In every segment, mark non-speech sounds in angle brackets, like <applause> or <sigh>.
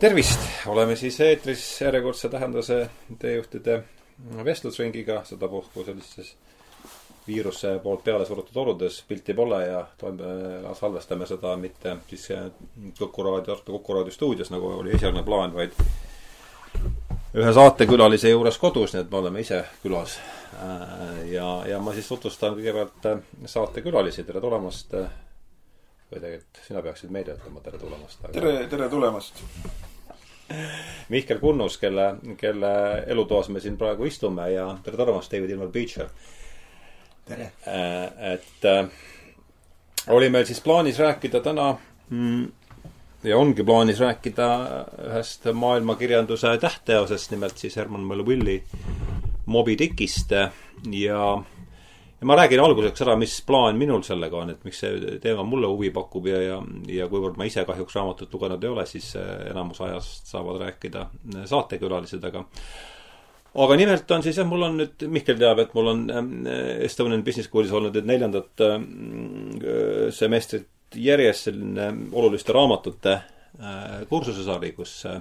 tervist, oleme siis eetris järjekordse tähenduse teejuhtide vestlusringiga, sedapuhku sellistes viiruse poolt peale surutud oludes pilti pole ja toime, salvestame seda mitte siis Kuku raadio, Kuku raadio stuudios, nagu oli esialgne plaan, vaid ühe saatekülalise juures kodus, nii et me oleme ise külas. ja, ja ma siis tutvustan kõigepealt saatekülalisi, tere tulemast. või tegelikult sina peaksid meile ütlema tere tulemast aga.... tere, tere tulemast Mihkel Kunnus, kelle, kelle elutoas me siin praegu istume ja tere tulemast, David Ilmar Beecher. tere! et äh, oli meil siis plaanis rääkida täna mm, ja ongi plaanis rääkida ühest maailmakirjanduse tähtteosest, nimelt siis Herman Melvilli Moby Dickist ja ja ma räägin alguseks ära, mis plaan minul sellega on, et miks see teema mulle huvi pakub ja, ja, ja kuivõrd ma ise kahjuks raamatut lugenud ei ole, siis enamus ajast saavad rääkida saatekülalised, aga aga nimelt on siis jah, mul on nüüd, Mihkel teab, et mul on Estonian Business Schoolis olnud nüüd neljandat semestrit järjest selline oluliste raamatute äh, kursusesari, kus äh,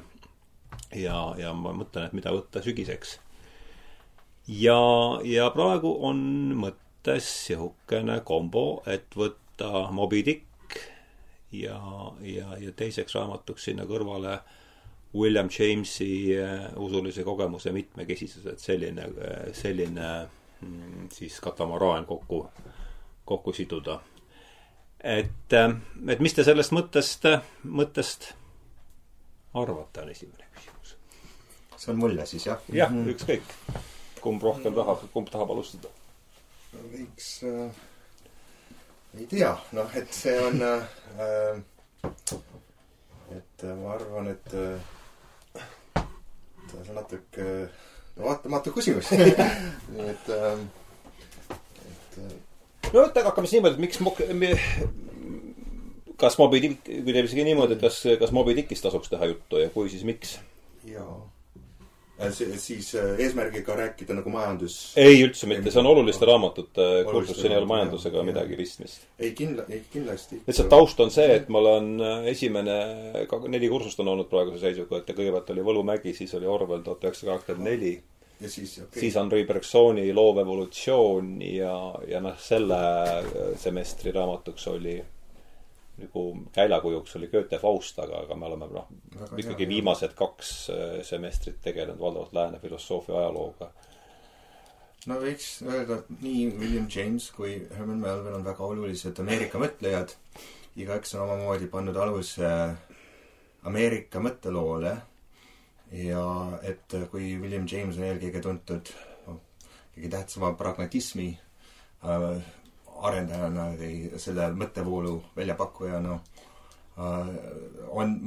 ja, ja ma mõtlen, et mida võtta sügiseks. ja, ja praegu on mõttes sihukene kombo, et võtta Moby Dick ja, ja, ja teiseks raamatuks sinna kõrvale William Jamesi äh, usulise kogemuse mitmekesisus, et selline, selline mm, siis katamaraan kokku, kokku siduda et, äh, et mis te sellest mõttest, mõttest arvate, on esimene küsimus. see on mulle siis, jah? jah, mhm. ükskõik. kumb rohkem tahab, kumb tahab alustada? Võiks äh,, ei tea, noh, et see on äh,, et ma arvan, et äh, see on natuke no, vaatamatu küsimus <laughs> nii et äh,, et äh, no vot, aga hakkame siis niimoodi, et miks kas Moby Dick, kui teeb isegi niimoodi, et kas, kas Moby Dickist tasuks teha juttu ja kui, siis miks? jaa. Äh, siis äh, eesmärgiga rääkida nagu majandus. ei, üldse mitte, see on oluliste raamatute kursus, siin ei ole majandusega jah, midagi pistmist. ei, kindla-, ei kindlasti. lihtsalt taust on see, et mul on äh, esimene, neli kursust on olnud praeguse seisuga, et kõigepealt oli Võlumägi, siis oli Orwell tuhat üheksasada kaheksakümmend neli ja siis okay., siis Henri Bergsoni Loov evolutsioon ja, ja noh, selle semestri raamatuks oli nagu käilakujuks oli Goethe Faust, aga, aga me oleme noh, ikkagi hea, viimased jah. kaks äh, semestrit tegelenud valdavalt lääne filosoofia ajalooga. no võiks öelda, et nii William James kui Herman Melville on väga olulised Ameerika mõtlejad. igaüks on omamoodi pannud aluse Ameerika mõtteloole ja et kui William James on eelkõige tuntud noh, kõige tähtsama pragmatismi äh, arendajana või selle mõttevoolu väljapakkujana äh, on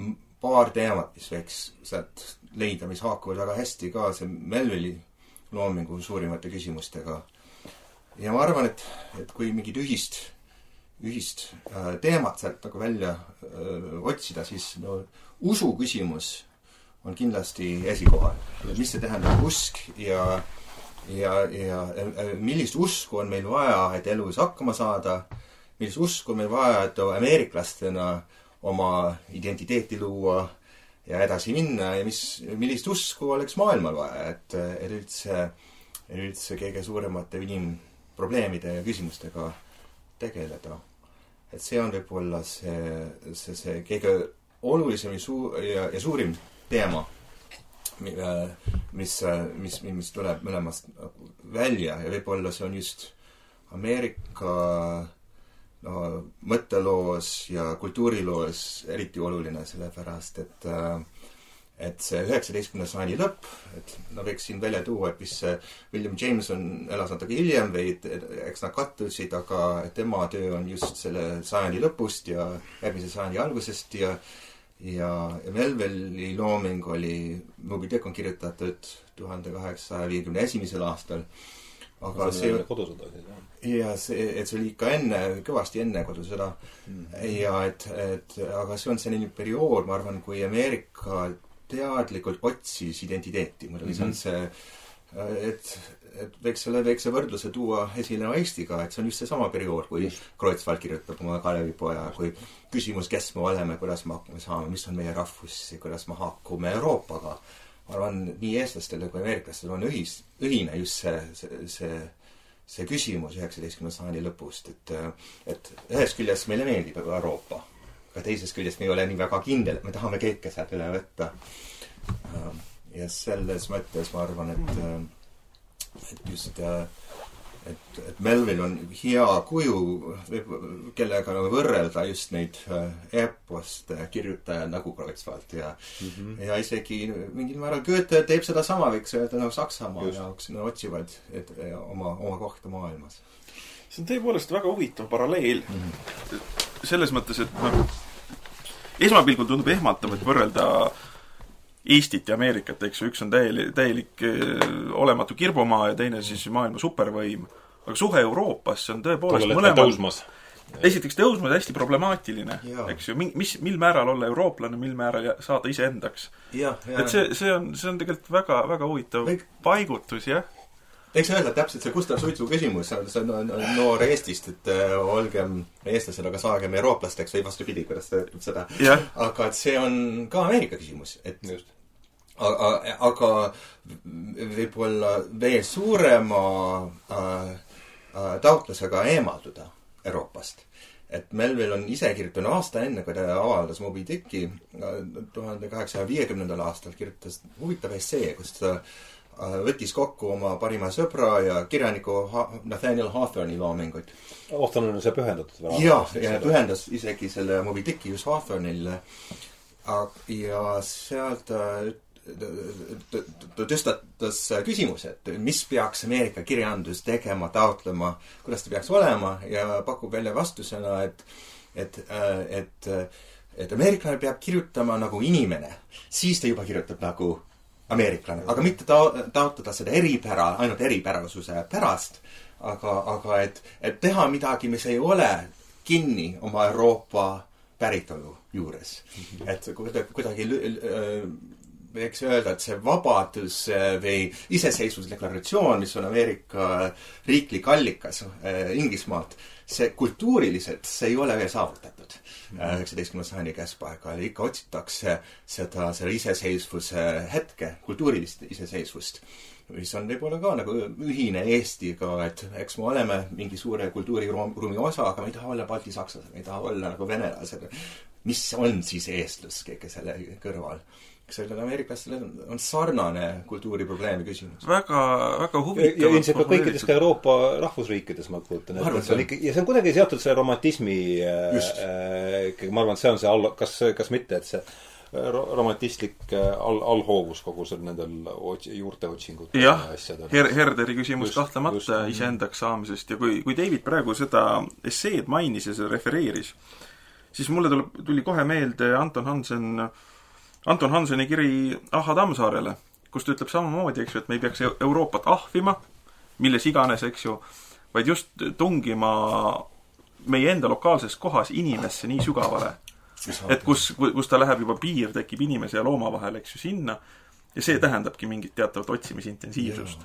paar teemat, mis võiks sealt leida, mis haakuvad väga hästi ka see Melville'i loomingu suurimate küsimustega. ja ma arvan, et, et kui mingit ühist, ühist äh, teemat sealt nagu välja öö, otsida, siis no usu küsimus on kindlasti esikohal. mis see tähendab, usk ja ja, ja millist usku on meil vaja, et elus hakkama saada, millist usku on meil vaja, et ameeriklastena oma identiteeti luua ja edasi minna? Ja mis, millist usku oleks maailmal vaja, et, et üldse, üldse kõige suuremate inimprobleemide ja küsimustega tegeleda. et see on võib-olla see, see, see kõige olulisem ja suu- ja, ja suurim teema mis, mis, mis tuleb mõlemast välja ja võib-olla see on just Ameerika no mõtteloos ja kultuuriloos eriti oluline, sellepärast et et see üheksateistkümnenda sajandi lõpp, et no võiks siin välja tuua, et mis William Jameson elas natuke hiljem või eks nad kattusid, aga tema töö on just selle sajandi lõpust ja järgmise sajandi algusest ja ja, ja Melvilli looming oli, Moby Dick on kirjutatud tuhande kaheksasaja viiekümne esimesel aastal. aga see, see kodusõda siis jah? ja see, et see oli ikka enne, kõvasti enne kodusõda mm. -hmm. ja et, et aga see on selline periood, ma arvan, kui Ameerika teadlikult otsis identiteeti, muidugi mm -hmm. see on mhm. see et, et võiks selle väikse võrdluse tuua esile Eestiga, et see on just seesama periood, kui Kreutzwald kirjutab oma Kalevipoja, kui küsimus, kes me oleme, kuidas me hakkama saame, mis on meie rahvus kuidas me haakume Euroopaga. ma arvan, nii eestlastele kui ameeriklastel on ühis, ühine just see, see, see see küsimus üheksateistkümnenda sajandi lõpust, et et ühest küljest meile meeldib Euroopa, aga teisest küljest me ei ole nii väga kindel, et me tahame keeke sealt üle võtta. ja selles mõttes ma arvan, et et just et, et Melvil on hea kuju, kellega nagu võrrelda just neid eposte kirjutajaid nagu Kreutzwald ja mm -hmm. ja isegi mingil määral Goethe teeb sedasama, võiks öelda, nagu Saksamaa jaoks, nad otsivad et, oma, oma kohta maailmas. see on tõepoolest väga huvitav paralleel mm. -hmm. selles mõttes, et noh, esmapilgul tundub ehmatav, et võrrelda äh, Eestit ja Ameerikat, eks ju, üks on täielik, täielik olematu kirbumaa ja teine siis maailma supervõim. aga suhe Euroopasse on tõepoolest mõlemal esiteks tõusmas hästi problemaatiline, eks ju, mis, mil määral olla eurooplane, mil määral saada iseendaks. et see, see on, see on tegelikult väga, väga huvitav Võik... paigutus, jah. Eks öelda täpselt see Gustav Suitsu küsimus, see on, on, on noor Eestist, et äh, olgem eestlased, aga saagem eurooplasteks või vastupidi, kuidas seda. aga et see on ka Ameerika küsimus, et Just aga, aga võib-olla veel suurema äh, taotlusega eemalduda Euroopast. et Melville on ise kirjutanud aasta enne, kui ta avaldas Moby Dicki, tuhande kaheksasaja viiekümnendal aastal kirjutas huvitava essee, kus ta võttis kokku oma parima sõbra ja kirjaniku ha Nathaniel Hawthorne'i loominguid. Hawthorne on see pühendatud või? jah, ja pühendas isegi selle Moby Dicki just Hawthorne'ile. ja sealt ta ta tõstatas küsimuse, et mis peaks Ameerika kirjandus tegema, taotlema, kuidas ta peaks olema ja pakub välja vastusena, et, et, et, et ameeriklane peab kirjutama nagu inimene. siis ta juba kirjutab nagu ameeriklane, aga mitte ta-, taotleda seda eripära ainult eripärasuse pärast, aga, aga et, et teha midagi, mis ei ole kinni oma Euroopa päritolu juures. et kuidagi, kuidagi võiks öelda, et see vabadus või iseseisvusdeklaratsioon, mis on Ameerika riiklik allikas äh, Inglismaalt, see kultuuriliselt, see ei ole veel saavutatud mhm. äh, üheksateistkümnenda sajandi keskpaegal. ikka otsitakse seda, selle iseseisvuse hetke, kultuurilist iseseisvust mis on võib-olla ka nagu ühine Eestiga, et eks me oleme mingi suure kultuuriruumi osa, aga me ei taha olla baltisakslased, me ei taha olla nagu venelased. mis on siis eestlus kõige selle kõrval? Sellel ameeriklastel on sarnane kultuuriprobleemi küsimus. väga, väga huvitav. ja ilmselt ka kõikides ka Euroopa rahvusriikides, ma kujutan ette, et see on ikka, ja see on kuidagi seotud selle romantismi äh, ikkagi, ma arvan, et see on see all, kas, kas mitte, et see romantistlik äh, all, allhoovus kogu seal nendel ots-, juurteotsingutel ja asjadel. Her-, Herderi küsimus just, kahtlemata iseendaks saamisest ja kui, kui David praegu seda esseed mainis ja seda refereeris, siis mulle tuleb, tuli kohe meelde Anton Hansen äh, Anton Hanseni kiri Ahha Tammsaarele, kus ta ütleb samamoodi, eks ju, et me ei peaks Euroopat ahvima, milles iganes, eks ju, vaid just tungima meie enda lokaalses kohas inimesse nii sügavale, et kus, kus ta läheb juba piir, tekib inimese ja looma vahel, eks ju, sinna, ja see tähendabki mingit teatavat otsimisintensiivsust.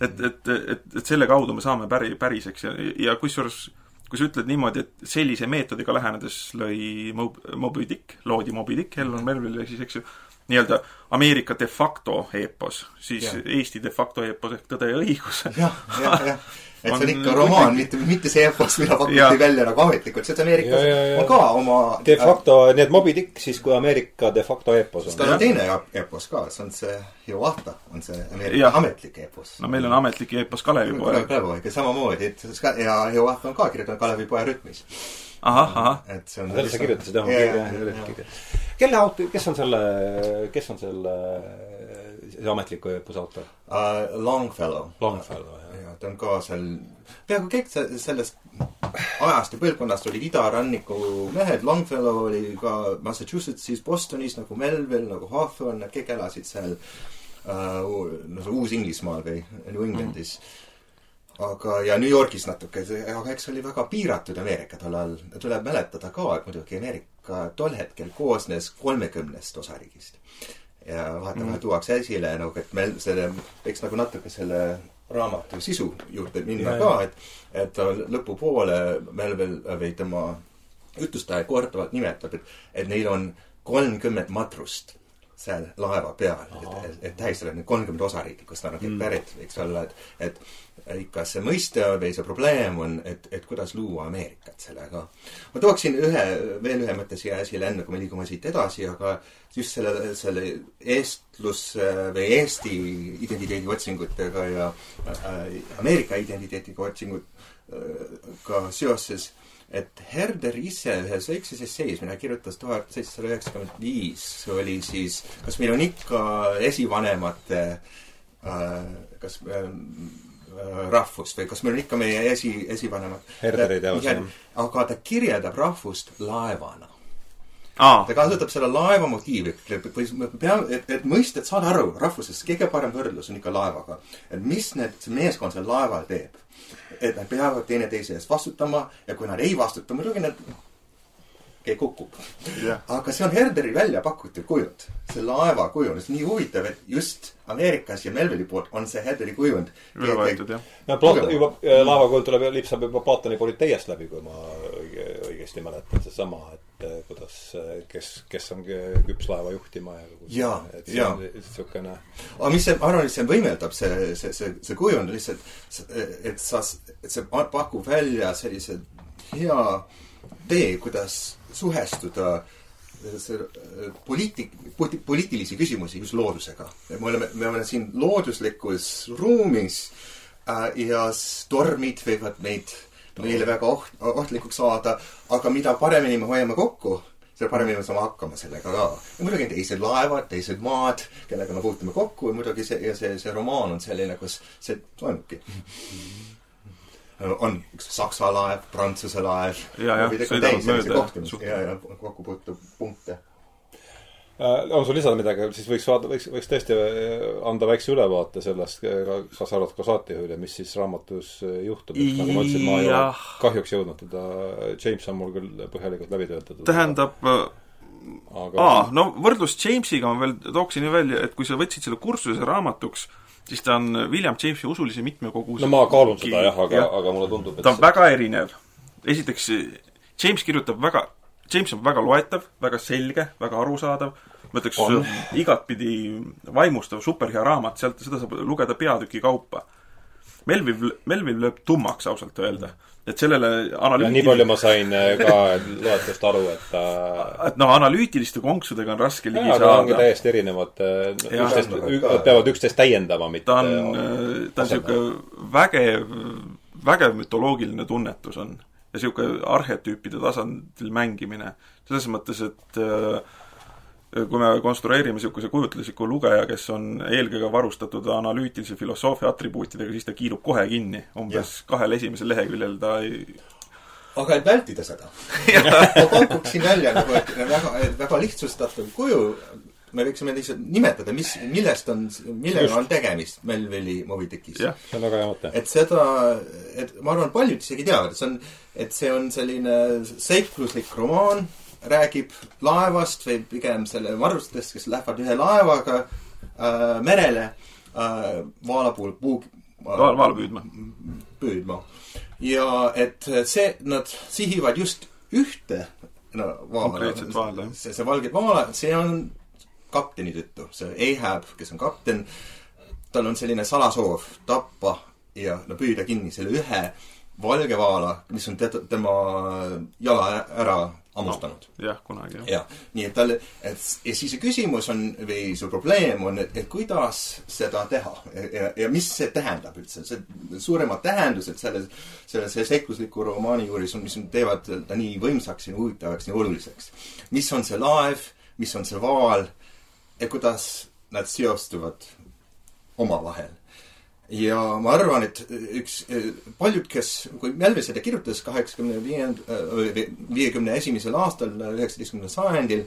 et, et, et, et selle kaudu me saame päri, päriseks ja, ja kusjuures kui sa ütled niimoodi, et sellise meetodiga lähenedes lõi Mob-, Moby Dick, loodi Moby Dick, Hellon Melville, siis eks ju, nii-öelda Ameerika de facto eepos, siis ja. Eesti de facto eepos ehk Tõde ja õigus. jah, jah, jah <laughs> et see on ikka romaan, mitte, mitte see epos, mida pakuti välja nagu ametlikult, sest Ameerikas ja, ja, ja. on ka oma de facto, nii et Moby Dick siis kui Ameerika de facto epos on. tal on teine epos ka, see on see Hiawatha, on see Ameerika ametlik epos. no meil on ametlik epos Kalevipoeg. Kalevipoeg ja samamoodi, et ja Hiawatha on ka kirjutanud Kalevipoja rütmis. ahah, ahah. et see on sellest sa kirjutasid jah? kelle autor, kes on selle, kes on selle see ametliku autor uh,? Longfellow. Longfellow, ta on ka seal, peaaegu kõik sellest ajast ja põlvkonnast olid idaranniku mehed, Longfellow oli ka Massachusettsis, Bostonis nagu Melville, nagu Hawthorne, nad kõik elasid seal uh, no Uus-Inglismaal või New Englandis mm aga, ja New Yorgis natuke, aga eks oli väga piiratud Ameerika tol ajal. tuleb mäletada ka, et muidugi Ameerika tol hetkel koosnes kolmekümnest osariigist ja vahetevahel tuuakse esile nagu, et meil selle, võiks nagu natuke selle raamatu sisu juurde minna Ja, ka, et et lõpupoole Melville või tema jutustaja korduvalt nimetab, et et neil on kolmkümmend matrust seal laeva peal, et, et, et tähistada need kolmkümmend osariiki, kust nad on Mm. pärit, võiks olla, et et ikka see mõiste või see probleem on, et, et kuidas luua Ameerikat sellega. ma tooksin ühe, veel ühe mõtte siia esile, enne kui me liigume siit edasi, aga just selle, selle eestlus või Eesti identiteedi otsingutega ja äh, Ameerika identiteediga otsinguga seoses, et Herder ise ühes väikses essees, mida kirjutas tuhat seitsesada üheksakümmend viis, oli siis Kas meil on ikka esivanemate äh, kas äh, rahvust või kas meil on ikka meie esi, esivanemad Herder ei tea osa, jah. aga ta kirjeldab rahvust laevana aa ta, kasutab selle laeva motiivi, või peame, et, et mõista, et saada aru rahvusest, kõige parem võrdlus on ikka laevaga. et mis need, meeskond seal laeval teeb. et nad peavad teineteise eest vastutama ja kui nad ei vastuta, muidugi nad, keegi kukub. jah, aga see on Herderi välja pakutud kujund, see laeva kujund, see on nii huvitav, et just Ameerikas ja Melville'i poolt on see Herderi kujund. üle võetud jah. no Platon juba äh, laevakujund tuleb ja lipsab juba Platoni politeiast läbi, kui ma õige, õigesti mäletan, seesama, et äh, kuidas, äh, kes, kes on kü- küps laeva juhtima ja see jaa. on niisugune aga mis see, ma arvan, et see võimeldab, see, see, see, see kujund lihtsalt, et sa, et see pa- pakub välja sellise hea tee, kuidas suhestuda see äh, poliitik-, poliitilisi küsimusi just loodusega. me oleme, me oleme siin looduslikus ruumis äh, ja tormid võivad meid, meile väga oht-, ohtlikuks saada, aga mida paremini me hoiame kokku, seda paremini me saame hakkama sellega ka. ja muidugi teised laevad, teised maad, kellega me puutume kokku ja muidugi see, ja see, see romaan on selline, kus see toimubki. On üks Saksa laev, Prantsuse laev. Ja, jah, sõidavad mööda ja ja, ja kokkupuutepunkte. Äh, on sul lisada midagi, siis võiks vaadata, võiks, võiks tõesti äh, anda väikse ülevaate sellest, kaasa arvatud ka saatejuhile, mis siis raamatus äh, juhtub, et nagu ma ütlesin, ma ei ole kahjuks jõudnud teda, James on mul küll põhjalikult läbi töötatud. tähendab, aga aa, no võrdlus Jamesiga ma veel tooksin ju välja, et kui sa võtsid selle kursuse raamatuks, siis ta on William Jamesi usulise mitmekoguse no ma kaalun seda jah, aga, aga mulle tundub, et ta on väga erinev. esiteks, James kirjutab väga, James on väga loetav, väga selge, väga arusaadav, ma ütleks igatpidi vaimustav, superhea raamat, sealt, seda saab lugeda peatüki kaupa. Melville, Melville lööb tummaks ausalt öelda. Et sellele ja nii palju ma sain äh, ka loetust aru, et ta et noh, analüütiliste konksudega on raske ligi jaa, aga ongi saada. täiesti erinevad äh, üksteist, nad peavad üksteist täiendama, mitte ta on, ta on niisugune vägev, vägev mütoloogiline tunnetus on. ja niisugune arhetüüpide tasandil mängimine. selles mõttes, et äh, kui me konstrueerime niisuguse kujutlusliku lugeja, kes on eelkõige varustatud analüütilise filosoofia atribuutidega, siis ta kiilub kohe kinni. umbes kahel esimesel leheküljel ta ei aga et vältida seda, <laughs> ma pakuksin välja nagu, et väga, väga lihtsustatav kuju, me võiksime lihtsalt nimetada, mis, millest on, millega Just. on tegemist Melville'i Moby Dickis. jah, see on väga hea mõte. et seda, et ma arvan, paljud isegi teavad, et see on, et see on selline seikluslik romaan, räägib laevast või pigem selle varustest, kes lähevad ühe laevaga äh, merele äh, vaalapuu, puu vaala, vaala püüdma. püüdma. ja et see, nad sihivad just ühte no, vaala Konkreetset vaala, jah. see, see valge vaala, see on kapteni tõttu, see Ahab, kes on kapten, tal on selline salasoov tappa ja no püüda kinni selle ühe valge vaala, mis on teda, tema jala ära hammustanud jah, kunagi jah. jah, nii et tal, et ja siis see küsimus on või see probleem on, et, et kuidas seda teha? Ja, ja mis see tähendab üldse, see suuremad tähendused selles, selle, selle seiklusliku romaani juures on, mis teevad ta nii võimsaks ja nii huvitavaks, nii oluliseks. mis on see laev, mis on see vaal? Ja kuidas nad seostuvad omavahel ja ma arvan, et üks, paljud, kes, kui Mälvi seda kirjutas kaheksakümne viienda, viiekümne esimesel aastal, üheksateistkümnendal sajandil,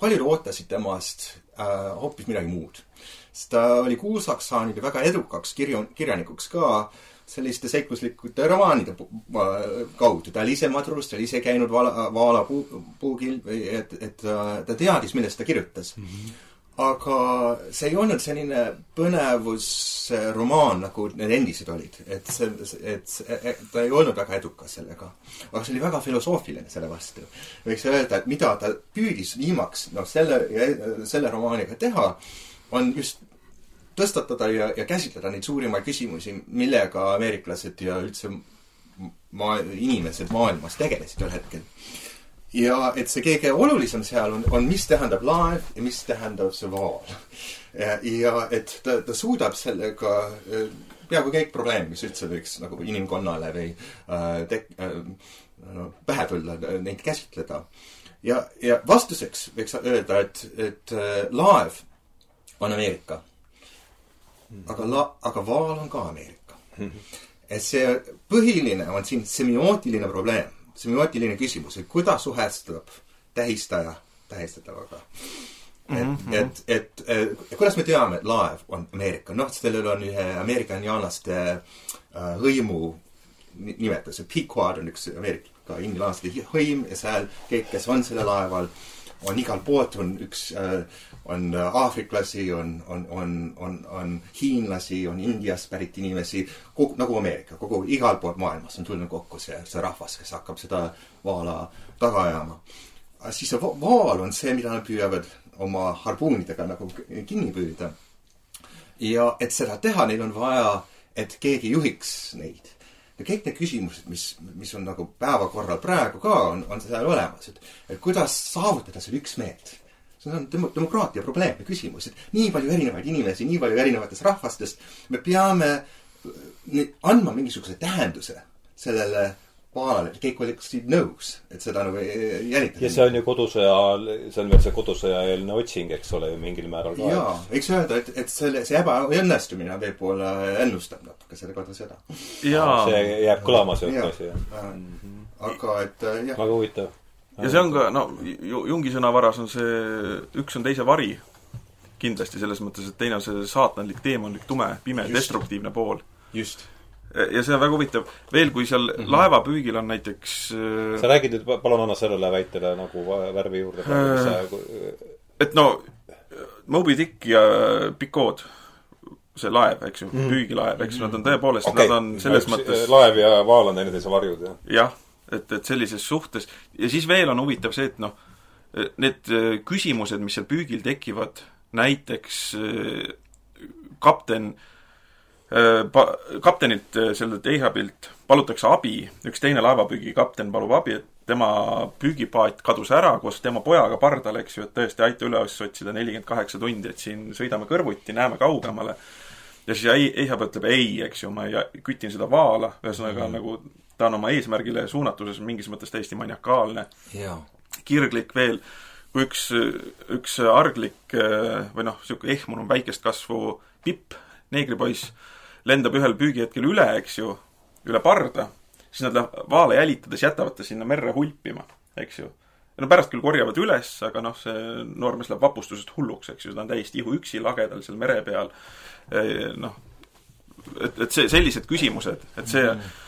paljud ootasid temast äh, hoopis midagi muud. sest ta oli kuulsaks saanud ja väga edukaks kirju, kirjanikuks ka selliste seikluslikute romaanide äh, kaudu. ta oli ise madrus, ta oli ise käinud vaala, vaala puu, puugil, et, et ta teadis, millest ta kirjutas mm. -hmm. Aga see ei olnud selline põnevusromaan, nagu need endised olid. et see, et, et ta ei olnud väga edukas sellega. aga see oli väga filosoofiline selle vastu. võiks öelda, et mida ta püüdis viimaks, noh, selle, selle romaaniga teha, on just tõstatada ja, ja käsitleda neid suurimaid küsimusi, millega ameeriklased ja üldse maa-, inimesed maailmas tegelesid ühel hetkel ja et see kõige olulisem seal on, on, mis tähendab laev ja mis tähendab see vaal. ja, et ta, ta suudab sellega äh, peaaegu kõik probleemid, mis üldse võiks nagu inimkonnale või äh, tek- äh,, no, pähe tulla, neid käsitleda. ja, ja vastuseks võiks öelda, et, et äh, laev on Ameerika. aga la-, aga vaal on ka Ameerika. et see põhiline on siin semiootiline probleem semiootiline küsimus, et kuidas suhestub tähistaja tähistatavaga. et mm, -hmm. et, et, et, kuidas me teame, et laev on Ameerika, noh, sellel on ühe Ameerika indiaanlaste äh, hõimu nimetus, et Pequod on üks Ameerika indiaanlaste hõim ja seal kõik, kes on sellel laeval, on igalt poolt, on üks äh, on äh, aafriklasi, on, on, on, on, on hiinlasi, on Indiast pärit inimesi, kogu, nagu Ameerika, kogu igalt poolt maailmas on tulnud kokku see, see rahvas, kes hakkab seda vaala taga ajama. siis see vaal on see, mida nad püüavad oma harpuunidega nagu kinni püüda. ja et seda teha, neil on vaja, et keegi juhiks neid ja kõik need küsimused, mis, mis on nagu päevakorral praegu ka, on, on seal olemas, et, et kuidas saavutada seda üksmeelt see on dem-, demokraatia probleem ja küsimus, et nii palju erinevaid inimesi, nii palju erinevatest rahvastest, me peame äh, andma mingisuguse tähenduse sellele vaalale, et kõik oleksid nõus, et seda nagu jälitada. ja see on ju kodusõja, see on veel see kodusõja eelne otsing, eks ole ju mingil määral ka. jaa, võiks öelda, et, et selle, see ebaõnnestumine võib-olla ennustab natuke selle kodusõda. see jääb kõlama, see asi, jah. aga et jah. väga huvitav ja see on ka, no Jungi sõnavaras on see, üks on teise vari. kindlasti selles mõttes, et teine on see saatanlik, teemonlik, tume, pime, destruktiivne pool. just. Ja see on väga huvitav. veel, kui seal mm -hmm. laevapüügil on näiteks äh, sa räägid nüüd, palun anna sellele väitele nagu värvi juurde äh,. et no, Moby Dick ja Picot see laev, eks ju mm, -hmm. püügilaev, eks ju, nad on tõepoolest okay., nad on selles Üks, mõttes laev ja vaal on teineteise varjud, jah? jah et, et sellises suhtes ja siis veel on huvitav see, et noh, need äh, küsimused, mis seal püügil tekivad, näiteks kapten äh, pa-, kaptenilt, sellelt Eihabilt palutakse abi, üks teine laevapüügi kapten palub abi, et tema püügipaat kadus ära koos tema pojaga pardal, eks ju, et tõesti aita üles otsida nelikümmend kaheksa tundi, et siin sõidame kõrvuti, näeme kaugemale. ja siis Eihab ütleb ei, eks ju, ma ei, kütin seda vaala, ühesõnaga mm -hmm. nagu ta on oma eesmärgile suunatuses mingis mõttes täiesti maniakaalne. kirglik veel, kui üks, üks arglik või noh, niisugune ehmunud väikest kasvu pipp, neegripoiss, lendab ühel püügihetkel üle, eks ju, üle parda, siis nad lähevad vaale jälitades, jätavad ta sinna merre hulpima, eks ju. no pärast küll korjavad üles, aga noh, see noormees läheb vapustusest hulluks, eks ju, ta on täiesti ihuüksi lagedal seal mere peal. noh, et, et see, sellised küsimused, et see mm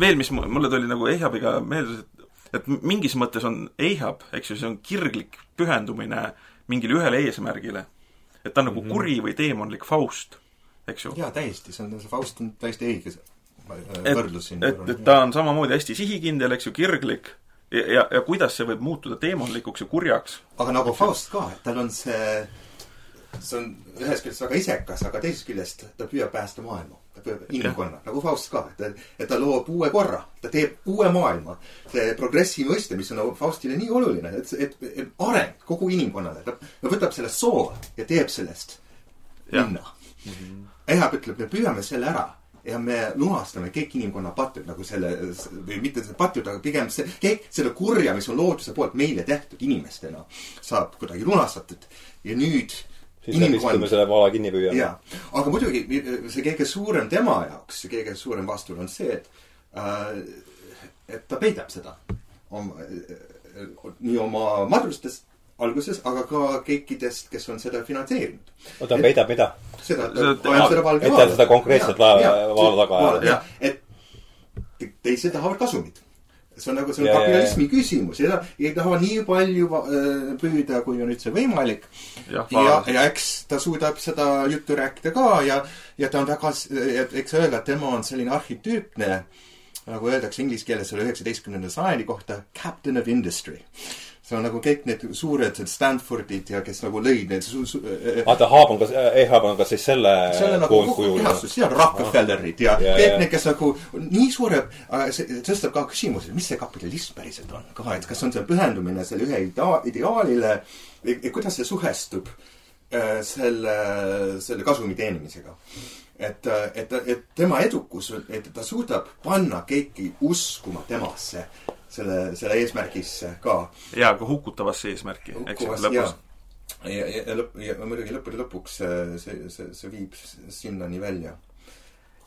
veel, mis mulle tuli nagu Eihabiga meelde, et et mingis mõttes on Eihab, eks ju, see on kirglik pühendumine mingile ühele eesmärgile. et ta on nagu mm -hmm. kuri või teemonlik Faust, eks ju. jaa, täiesti, see on, see Faust on täiesti õige äh, võrdlus siin. et, et ta on samamoodi hästi sihikindel, eks ju, kirglik ja, ja, ja kuidas see võib muutuda teemonlikuks ja kurjaks. aga nagu Faust ka, et tal on see, see on ühest küljest väga isekas, aga teisest küljest ta püüab päästa maailma inimkonna, nagu Faust ka, et, et ta loob uue korra, ta teeb uue maailma. see progressi mõiste, mis on nagu Faustile nii oluline, et, et, et areng kogu inimkonnale, ta, ta võtab sellest soo ja teeb sellest linna. Mm -hmm. Ehab ütleb, me püüame selle ära ja me lunastame kõik inimkonna patud nagu selle, või mitte patud, aga pigem see, kõik selle kurja, mis on looduse poolt meile tehtud inimestena, saab kuidagi lunastatud ja nüüd siis me viskame selle vala kinni püüa. jaa, aga muidugi see kõige suurem tema jaoks, see kõige suurem vastuolu on see, et äh, et ta peidab seda oma, nii oma madrustest alguses, aga ka kõikidest, kes on seda finantseerinud. oota, peidab mida? seda, et ta ajab seda valge vaala. et ta seda konkreetset vaala taga ajab. et teised tahavad kasumit see on nagu, see on Ja, ja, ja. kapitalismi küsimus ja ei taha nii palju äh, püüda, kui on üldse võimalik jah, ja, ja eks ta suudab seda juttu rääkida ka ja, ja ta on väga, eks öelda, et tema on selline arhetüüpne, nagu öeldakse inglise keeles selle üheksateistkümnenda sajandi kohta, captain of industry. See on nagu kõik need suured Stanfordid ja kes nagu lõid need su-, su-, vaata, Haab on ka, Ehab on ka siis selle see on nagu kogu kehastus, ja Rockefellerid ja, Ja, ja kõik ja. need, kes nagu nii suure, see tõstab ka küsimuse, mis see kapitalism päriselt on ka, et kas on see pühendumine selle ühe idea-, ideaalile, kuidas see suhestub äh, selle, selle kasumi teenimisega. et, et, et tema edukus, et ta suudab panna kõiki uskuma temasse, selle, selle eesmärgisse ka ja ka hukutavasse eesmärki, eks ju, lõpus jaa.. ja, ja, ja lõpp, ja muidugi lõppude lõpuks see, see, see, see viib sinnani välja.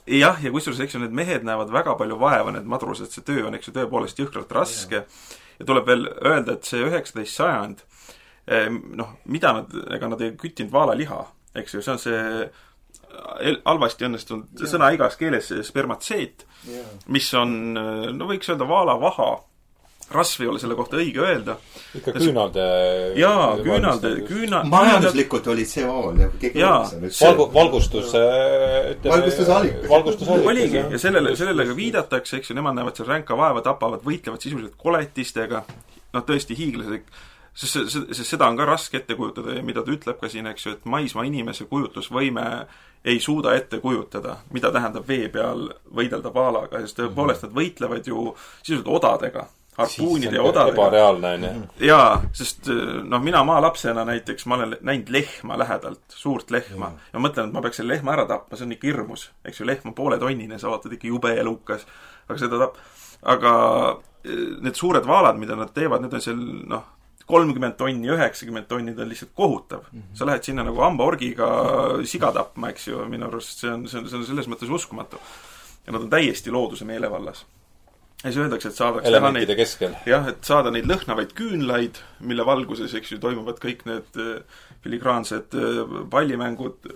jah, ja kusjuures, eks ju, need mehed näevad väga palju vaeva, need madrused, see töö on, eks ju, tõepoolest jõhkralt raske. ja tuleb veel öelda, et see üheksateist sajand, noh, mida nad, ega nad ei küttinud vaalaliha, eks ju, see on see halvasti õnnestunud sõna igas keeles, spermatseet, mis on, no võiks öelda vaalavaha, rasv ei ole selle kohta õige öelda. ikka küünalde. jaa, küünalde, küüna-. majanduslikult olid see kõige Jaa. olulisem. valgu-, valgustus, ütleme. Valgustuse allikas. valgustusallikas. oligi ja sellele, sellele ka viidatakse, eks ju, nemad näevad seal ränka vaeva, tapavad, võitlevad sisuliselt koletistega, noh tõesti hiiglaslik, sest see, see, sest seda on ka raske ette kujutada ja mida ta ütleb ka siin, eks ju, et maismaa inimese kujutlusvõime ei suuda ette kujutada, mida tähendab vee peal võidelda vaalaga, sest tõepoolest nad võitlevad ju sisuliselt odadega, harpuunide ja odadega. ebareaalne on ju. jaa, sest noh, mina maalapsena näiteks, ma olen näinud lehma lähedalt, suurt lehma mm. ja mõtlen, et ma peaks selle lehma ära tapma, see on ikka hirmus. eks ju, lehm on pooletonnine, sa vaatad ikka jube elukas, aga seda tap-, aga eh, need suured vaalad, mida nad teevad, need on seal noh, kolmkümmend tonni, üheksakümmend tonni, ta on lihtsalt kohutav mm. -hmm. sa lähed sinna nagu hambaorgiga siga tapma, eks ju, minu arust see on, see on, see on selles mõttes uskumatu. ja nad on täiesti looduse meelevallas. Ja siis öeldakse, et saadakse teha neid elementide keskel. jah, et saada neid lõhnavaid küünlaid, mille valguses, eks ju, toimuvad kõik need äh, filigraansed äh, pallimängud,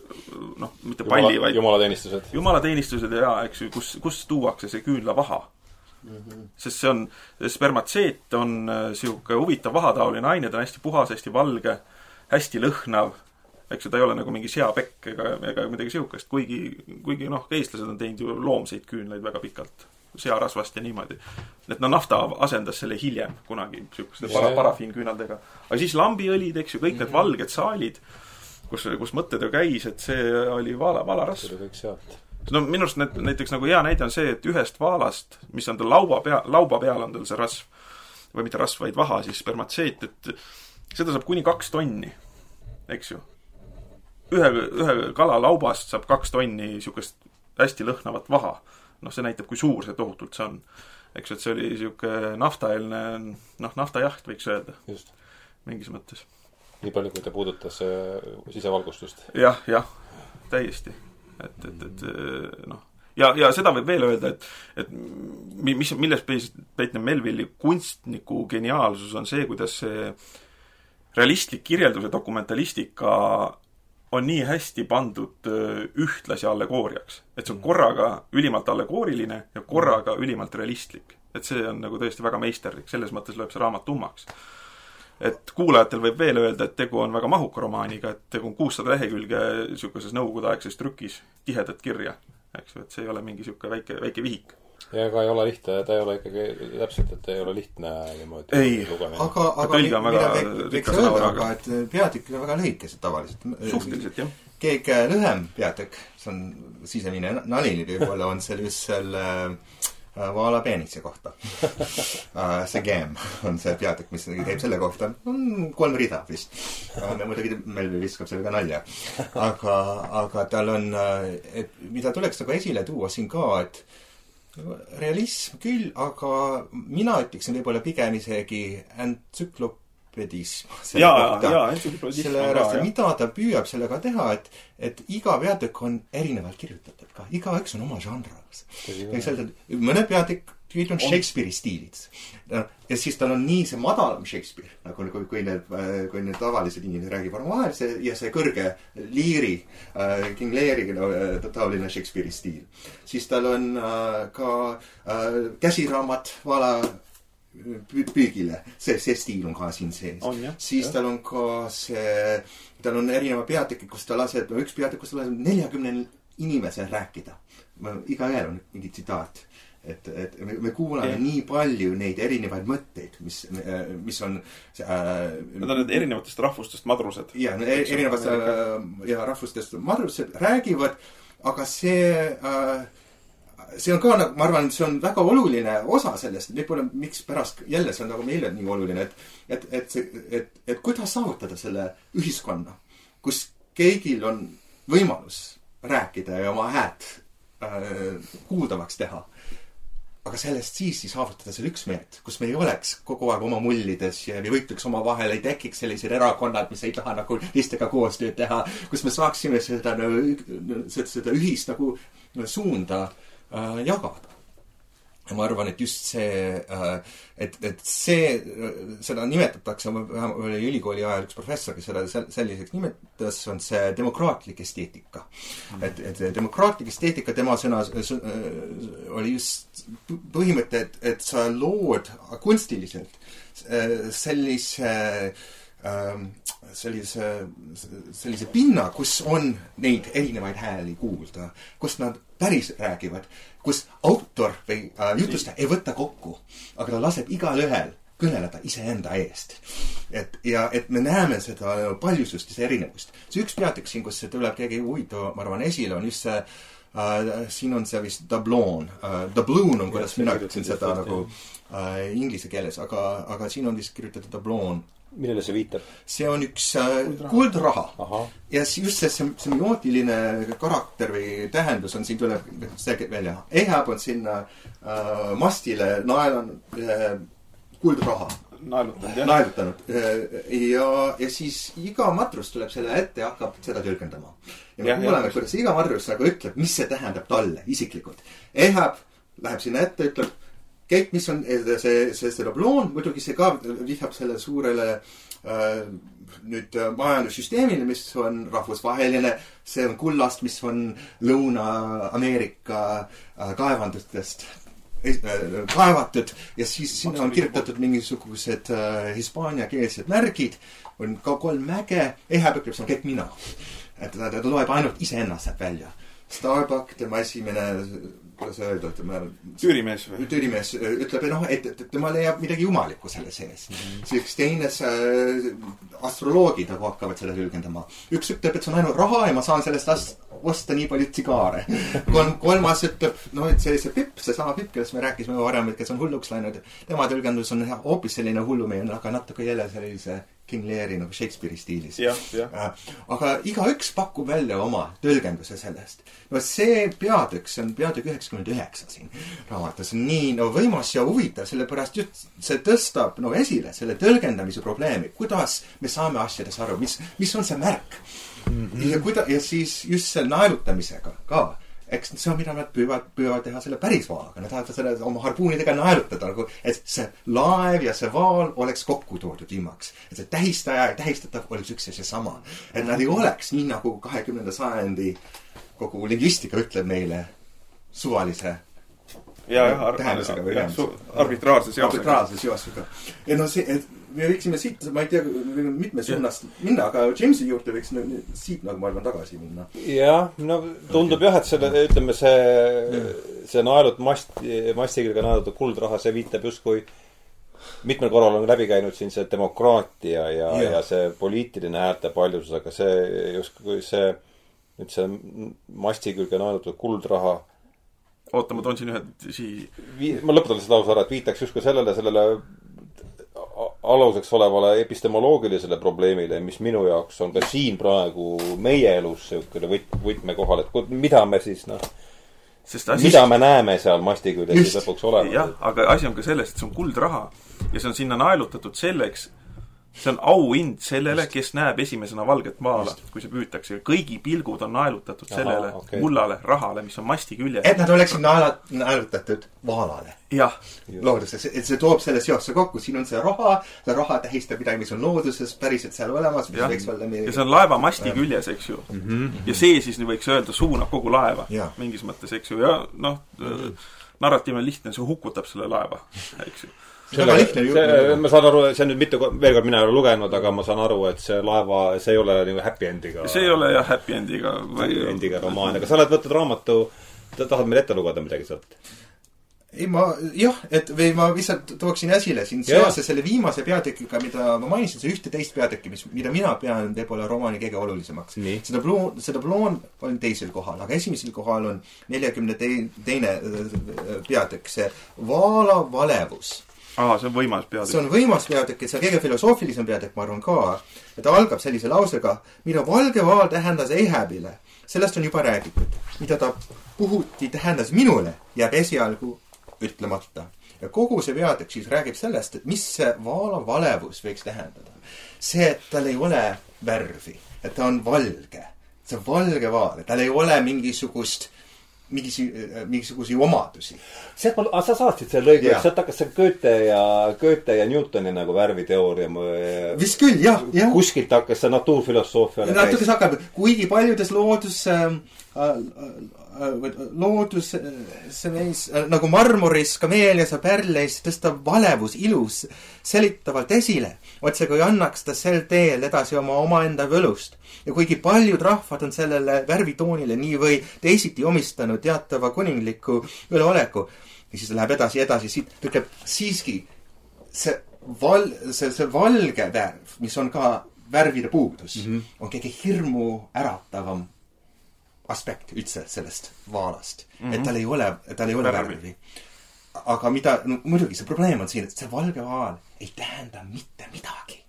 noh, mitte palli, vaid jumalateenistused. jumalateenistused ja, eks ju, kus, kust tuuakse see küünlavaha mm. -hmm. sest see on, spermatseet on niisugune huvitav vahataoline aine, ta on hästi puhas, hästi valge, hästi lõhnav, eks ju, ta ei ole nagu mingi seapekk ega, ega midagi niisugust, kuigi, kuigi noh, eestlased on teinud ju loomseid küünlaid väga pikalt, searasvast ja niimoodi. et no nafta asendas selle hiljem kunagi niisuguste para, parafiinküünaldega. aga siis lambiõlid, eks ju, kõik need valged saalid, kus, kus mõttetöö käis, et see oli vaala, vaalarasv no minu arust need näiteks nagu hea näide on see, et ühest vaalast, mis on tal laua pea, lauba peal on tal see rasv või mitte rasv, vaid vaha, siis spermatseet, et seda saab kuni kaks tonni, eks ju. ühe, ühe kala laubast saab kaks tonni niisugust hästi lõhnavat vaha. noh, see näitab, kui suur see tohutult see on. eks et see oli niisugune naftaeelne, noh, naftajaht võiks öelda mingis mõttes. nii palju, kui ta puudutas äh, sisevalgustust. jah, jah, täiesti. et, et, et eh, noh, ja, ja seda võib veel öelda, et, et mi- mis, milles peitneb Melvilli kunstniku geniaalsus, on see, kuidas see realistlik kirjeldus ja dokumentalistika on nii hästi pandud öö, ühtlasi allegooriaks. et see on korraga ülimalt allegooriline ja korraga ülimalt realistlik. et see on nagu tõesti väga meisterlik, selles mõttes lööb see raamat tummaks et kuulajatel võib veel öelda, et tegu on väga mahuka romaaniga, et tegu on kuussada lehekülge niisuguses nõukogudeaegses trükis tihedat kirja, eks ju, et see ei ole mingi niisugune väike, väike vihik. Ja ega ei ole lihtne, ta ei ole ikkagi täpselt, et ei ole lihtne niimoodi Ei. aga, aga mida võiks rika öelda, aga et peatükid on väga lühikesed tavaliselt. suhteliselt jah. kõige lühem peatükk, see on sisemine nali võib-olla, on seal just selle äh, Vaala peenise kohta uh. <laughs> see Game on see peatükk, mis käib selle kohta, kolm rida vist uh,. muidugi Melvi viskab selle ka nalja. aga, aga tal on, et mida tuleks nagu esile tuua siin ka, et realism küll, aga mina ütleksin võib-olla pigem isegi entsüklopedism. sellepärast, ka, et mida ta püüab sellega teha, et, et iga peatükk on erinevalt kirjutatud ka, igaüks on oma žanras. võiks öelda, et mõned peatükid on Shakespeare'i stiilid. ja siis tal on nii see madalam Shakespeare, nagu, kui, kui need, kui need tavalised inimesed räägivad omavahel, see ja see kõrge liiri äh,, King Leari äh, taoline Shakespeare'i stiil. siis tal on äh, ka äh, käsiraamat Vala pü- püügile, see, see stiil on ka siin sees. siis tal on ka see, tal on erinevad peatükid, kus ta laseb, üks peatükk, kus ta laseb neljakümnel inimesel rääkida. igaühel on mingi tsitaat et, et me, me kuulame ja. nii palju neid erinevaid mõtteid, mis, mis on äh,. Need on need erinevatest rahvustest madrused. ja, erinevatest äh, ja rahvustest madrused räägivad, aga see äh, see on ka nagu, ma arvan, see on väga oluline osa sellest, võib-olla mikspärast jälle see on nagu meile nii oluline, et, et, et see, et, et kuidas saavutada selle ühiskonna, kus kõigil on võimalus rääkida ja oma häält äh, kuuldavaks teha aga sellest siis siis saavutada selle üksmeelt, kus me ei oleks kogu aeg oma mullides ja ei võitleks omavahel, ei tekiks sellised erakonnad, mis ei taha nagu teistega koostööd teha, kus me saaksime seda, seda, seda ühist nagu suunda äh, jagada ja ma arvan, et just see, äh, et, et see, seda nimetatakse, vähemalt oli ülikooli ajal üks professor, kes seda selliseks nimetas, on see demokraatlik esteetika. Mm.. et, et demokraatlik esteetika, tema sõna oli just põhimõte, et, et sa lood kunstiliselt äh, sellise ähm, sellise, sellise pinna, kus on neid erinevaid hääli kuulda, kus nad päris räägivad kus autor või äh, jutlustaja ei võta kokku, aga ta laseb igalühel kõneleda iseenda eest. et ja, et me näeme seda paljusust ja seda erinevust. see üks peatükk siin, kus see tuleb keegi huvitav, ma arvan, esile, on just see äh, siin on see vist doubloon uh,, doubloon on, kuidas mina ütlesin seda nagu uh, inglise keeles, aga, aga siin on vist kirjutatud doubloon millele see viitab? see on üks äh, kuldraha. ja just see semiootiline karakter või tähendus on, siin tuleb see välja. Ehab on sinna äh, mastile naelanud äh, kuldraha. naelutanud, jah. naelutanud. Äh, ja, ja siis iga matrus tuleb selle ette ja hakkab seda tõlgendama. ja me kuuleme, kuidas iga matrus nagu ütleb, mis see tähendab talle isiklikult. Ehab läheb sinna ette, ütleb kõik, mis on see, see, see dobloon, muidugi see ka vihjab sellele suurele äh, nüüd äh, majandussüsteemile, mis on rahvusvaheline, see on kullast, mis on Lõuna-Ameerika äh, kaevandustest äh, kaevatud ja siis sinna on kirjutatud mingisugused äh, hispaaniakeelsed märgid, on ka kolm mäge, ütleb, see on kõik mina. et ta, ta loeb ainult iseennast sealt välja. Starbuck, tema esimene kuidas öelda, ütleme. tüürimees või? tüürimees äh, ütleb, noh, et, et tema leiab midagi jumalikku selle sees mm. -hmm. siis teine äh, astroloogid nagu hakkavad seda tõlgendama. üks ütleb, et see on ainult raha ja ma saan sellest osta nii palju tsigaare. <laughs> kolm, kolmas ütleb, noh, et see, see Pipp, seesama Pipp, kellest me rääkisime varem, et kes on hulluks läinud. tema tõlgendus on hoopis selline hullumeelne, aga natuke jälle sellise King Leari nagu Shakespeare'i stiilis. Äh, aga igaüks pakub välja oma tõlgenduse sellest. no see peatükk, see on peatükk üheksakümmend üheksa siin raamatus, nii no võimas ja huvitav, sellepärast just see tõstab no esile selle tõlgendamise probleemi, kuidas me saame asjadest aru, mis, mis on see märk mm. -hmm. ja kuida-, ja siis just selle naerutamisega ka eks see on, mida nad püüavad, püüavad teha selle päris vaalaga, nad tahavad selle oma harpuunidega naerutada nagu, et see laev ja see vaal oleks kokku toodud ilmaks. et see tähistaja ja tähistatav oleks üks ja seesama. et nad ei oleks nii, nagu kahekümnenda sajandi kogu lingvistika ütleb meile, suvalise ja, jah, tähendusega või arbitraarse seosega. arbitraarse seosega. ja no see, et me võiksime siit, ma ei tea, mitmes suunas minna, aga Jamesi juurde võiks siit nagu ma arvan tagasi minna. jah, no tundub jah, et selle, ütleme see, see naelut mast, masti külge naelutud kuldraha, see viitab justkui mitmel korral on läbi käinud siin see demokraatia ja, ja., ja see poliitiline häälte paljusus, aga see justkui see, nüüd see masti külge naelutud kuldraha oota, ma toon siin ühe sii-. ma lõpetan selle lause ära, et viitaks justkui sellele, sellele aluseks olevale epistemoloogilisele probleemile, mis minu jaoks on ka siin praegu meie elus niisugune võt-, võtmekohal, et mida me siis noh, mida me näeme seal masti küljes siis lõpuks olevat. jah, aga asi on ka selles, et see on kuldraha ja see on sinna naelutatud selleks, see on auhind sellele, kes näeb esimesena valget maala, kui see püütakse. kõigi pilgud on naelutatud Aha, sellele okay. mullale, rahale, mis on masti küljes. et nad oleksid naela-, naelutatud vaalale. jah. looduses, et see toob selle seose kokku, siin on see raha, see raha tähistab midagi, mis on looduses päriselt seal olemas, mis ja. võiks olla midagi. ja see on laeva masti ja. küljes, eks ju mm. -hmm. ja see siis, võiks öelda, suunab kogu laeva. mingis mõttes, eks ju, ja noh mm -hmm., narratiiv on lihtne, see hukutab selle laeva, eks ju väga lihtne ju- see, ma saan aru, see on nüüd mitu, veel kord, mina ei ole lugenud, aga ma saan aru, et see laeva, see ei ole nagu happy end'iga. see ei ole jah happy end'iga happy end'iga romaan, aga sa oled võtnud raamatu, tahad meile ette lugeda midagi sealt? ei, ma jah, et või ma lihtsalt tooksin esile siin Jaa. seoses selle viimase peatükiga, mida ma mainisin, see ühte-teist peatükki, mis, mida mina pean võib-olla romaani kõige olulisemaks. Seda Bloon, seda Bloon on teisel kohal, aga esimesel kohal on neljakümne tei-, teine äh, peatükk, see Vaala valevus aa, see on võimas see peatükk. on võimas peatükk ja see on kõige filosoofilisem peatükk, ma arvan ka. ja ta algab sellise lausega, mida valge vaal tähendas Ehabile, sellest on juba räägitud. mida ta puhuti tähendas minule, jääb esialgu ütlemata. ja kogu see peatükk siis räägib sellest, et mis see vaala valevus võiks tähendada. see, et tal ei ole värvi, et ta on valge, see on valge vaal, et tal ei ole mingisugust, mingisi, mingisuguseid omadusi. sealt ma, sa saatsid selle lõigu, sealt hakkas see Goethe ja, Goethe ja Newtoni nagu värviteooria vist küll, jah, jah. kuskilt hakkas see natuurfilosoofia natuke see hakkab, kuigi paljudes loodus äh,, äh, loodus äh, see neis äh, nagu marmoris, kameelias ja pärleis tõstab valevus ilus selitavalt esile. otse kui annaks ta sel teel edasi oma omaenda võlust. ja kuigi paljud rahvad on sellele värvitoonile nii või teisiti omistanud teatava kuningliku üleoleku, ja siis läheb edasi, edasi, siit ta ütleb siiski see val-, see, see valge värv, mis on ka värvide puudus mm, -hmm. on kõige hirmuäratavam aspekt üldse sellest vaalast mm. -hmm. et tal ei ole, tal ei ole Värvi. aga mida, no muidugi see probleem on siin, et see valge vaal ei tähenda mitte midagi.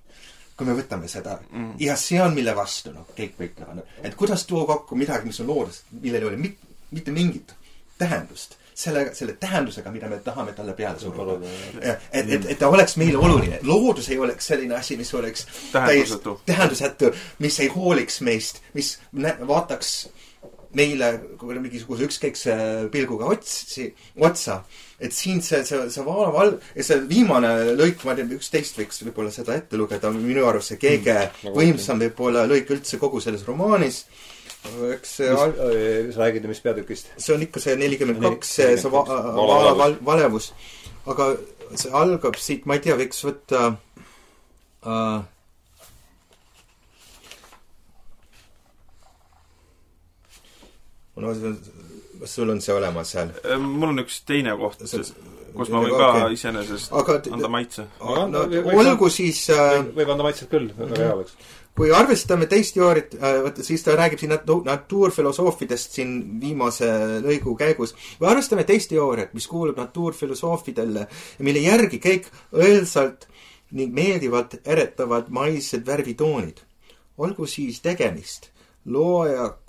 kui me võtame seda mm. ja see on, mille vastu noh, kõik võitlevad, et kuidas tuua kokku midagi, mis on loodus, millel ei ole mit, mitte mingit tähendust selle, selle tähendusega, mida me tahame talle peale suruda. et, et, et ta oleks meile oluline, loodus ei oleks selline asi, mis oleks Tähendusetu. tähendusetu, mis ei hooliks meist, mis vaataks meile kui mingisuguse ükskõikse pilguga otsi, otsa. et siin see, see, see vaala val-, see viimane lõik, ma ei tea, üksteist võiks võib-olla seda ette lugeda, minu arust see kõige nagu võimsam võib-olla lõik üldse kogu selles romaanis. eks see al- sa räägid, mis peatükist? see on ikka see nelikümmend Neli- kaks, see, see va- vaala Vaala val- valevus. aga see algab siit, ma ei tea, võiks võtta äh, no see on, kas sul on see olemas seal? Äh, mul on üks teine koht, kus ma võin ka okei. iseenesest Aga- anda maitse. No olgu siis äh, võib anda maitset küll, väga hea oleks. kui arvestame teist teooriat, vot siis ta räägib siin natu- natuurfilosoofidest siin viimase lõigu käigus. kui arvestame teist teooriat, mis kuulub natuurfilosoofidele ja mille järgi kõik õelsalt ning meeldivalt eretavad maised värvitoonid, olgu siis tegemist loojaku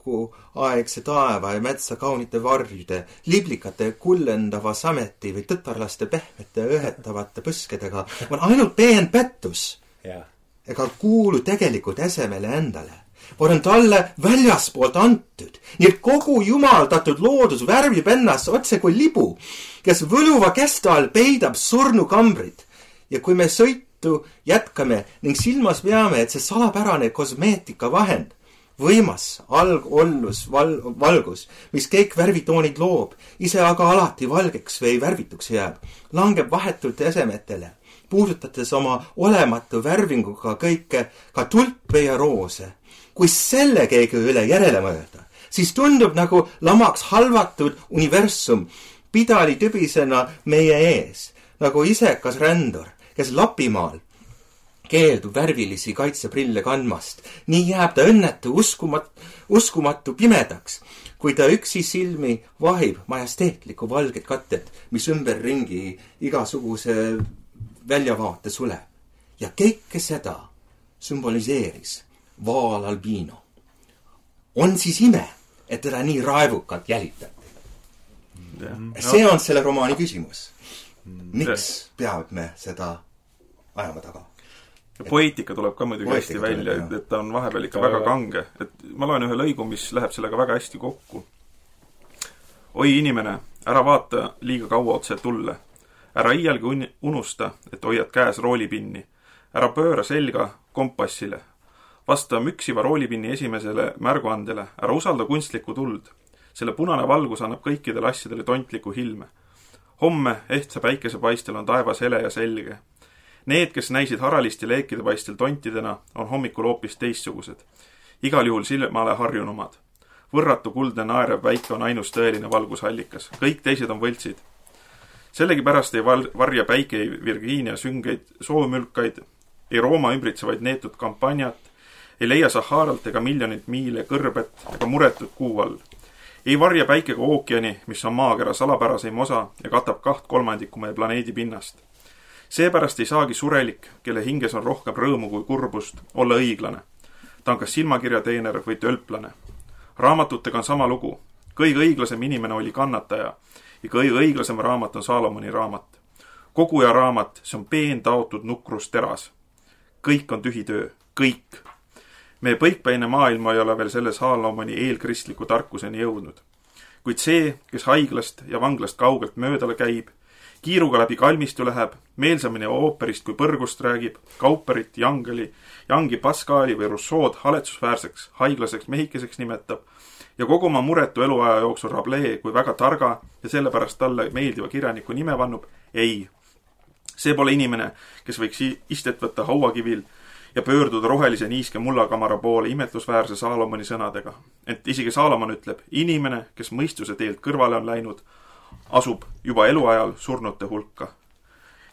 aegse taeva ja metsa kaunite varjude, liblikate kullendava sameti või tütarlaste pehmete õhetavate põskedega, on ainult peen pettus jah. ega kuulu tegelikult esemele endale, vaid on talle väljaspoolt antud. nii et kogu jumaldatud loodus värvib ennast otse kui libu, kes võluva kesta all peidab surnukambrid. ja kui me sõitu jätkame ning silmas peame, et see salapärane kosmeetikavahend, võimas algollus val-, valgus, mis kõik värvitoonid loob, ise aga alati valgeks või värvituks jääb, langeb vahetult esemetele puudutades oma olematu värvinguga kõike, ka tulpe ja roose. kui selle keegi üle järele mõelda, siis tundub nagu lamaks halvatud universum pidali tübisena meie ees, nagu isekas rändur, kes Lapimaal keeldub värvilisi kaitseprille kandmast. nii jääb ta õnnetu uskumat-, uskumatu pimedaks, kui ta üksi silmi vahib majesteetlikku valget katet, mis ümberringi igasuguse väljavaate sule. ja kõike seda sümboliseeris Vaal Albino. on siis ime, et teda nii raevukalt jälitati? see on selle romaani küsimus. miks peab me seda ajama taga? Poeetika tuleb ka muidugi hästi välja, et, et ta on vahepeal ikka Väga- väga kange. et ma loen ühe lõigu, mis läheb sellega väga hästi kokku. oi inimene, ära vaata liiga kaua otse tulle. ära iialgi un- unusta, et hoiad käes roolipinni. ära pööra selga kompassile. vasta müksiva roolipinni esimesele märguandele, ära usalda kunstlikku tuld. selle punane valgus annab kõikidele asjadele tontliku hilme. homme ehtsa päikesepaistel on taevas hele ja selge. Need, kes näisid haraliste leekide paistel tontidena, on hommikul hoopis teistsugused. igal juhul silmale harjunumad. võrratu kuldne naerev päike on ainus tõeline valgusallikas, kõik teised on võltsid. sellegipärast ei val-, varja päike Virginia süngeid soomülkaid, ei Rooma ümbritsevaid neetud kampaaniat, ei leia Saharalt ega miljonit miile kõrbet ega muretut kuu all ei varja päike ka ookeani, mis on maakera salapäraseim osa ja katab kaht kolmandikku meie planeedi pinnast. Seepärast ei saagi surelik, kelle hinges on rohkem rõõmu kui kurbust, olla õiglane. ta on kas silmakirjateener või tölplane. raamatutega on sama lugu. kõige õiglasem inimene oli kannataja ja kõige õiglasem raamat on Saalomoni raamat. koguja raamat, see on peen taotud nukrusteras. kõik on tühi töö, kõik meie põikpäine maailma ei ole veel selle Saalomoni eelkristliku tarkuseni jõudnud. kuid see, kes haiglast ja vanglast kaugelt möödale käib, kiiruga läbi kalmistu läheb, meelsamini ooperist kui põrgust räägib, Kauperit, Jangeli, Jangi Pascali või Rousseau'd haletsusväärseks haiglaseks mehikeseks nimetab ja kogu oma muretu eluaja jooksul Rabelais kui väga targa ja sellepärast talle meeldiva kirjaniku nime vannub, ei. see pole inimene, kes võiks istet võtta hauakivil ja pöörduda rohelise niiske mullakamara poole imetlusväärse Saalomoni sõnadega. ent isegi Saalomon ütleb, inimene, kes mõistuse teelt kõrvale on läinud, asub juba eluajal surnute hulka.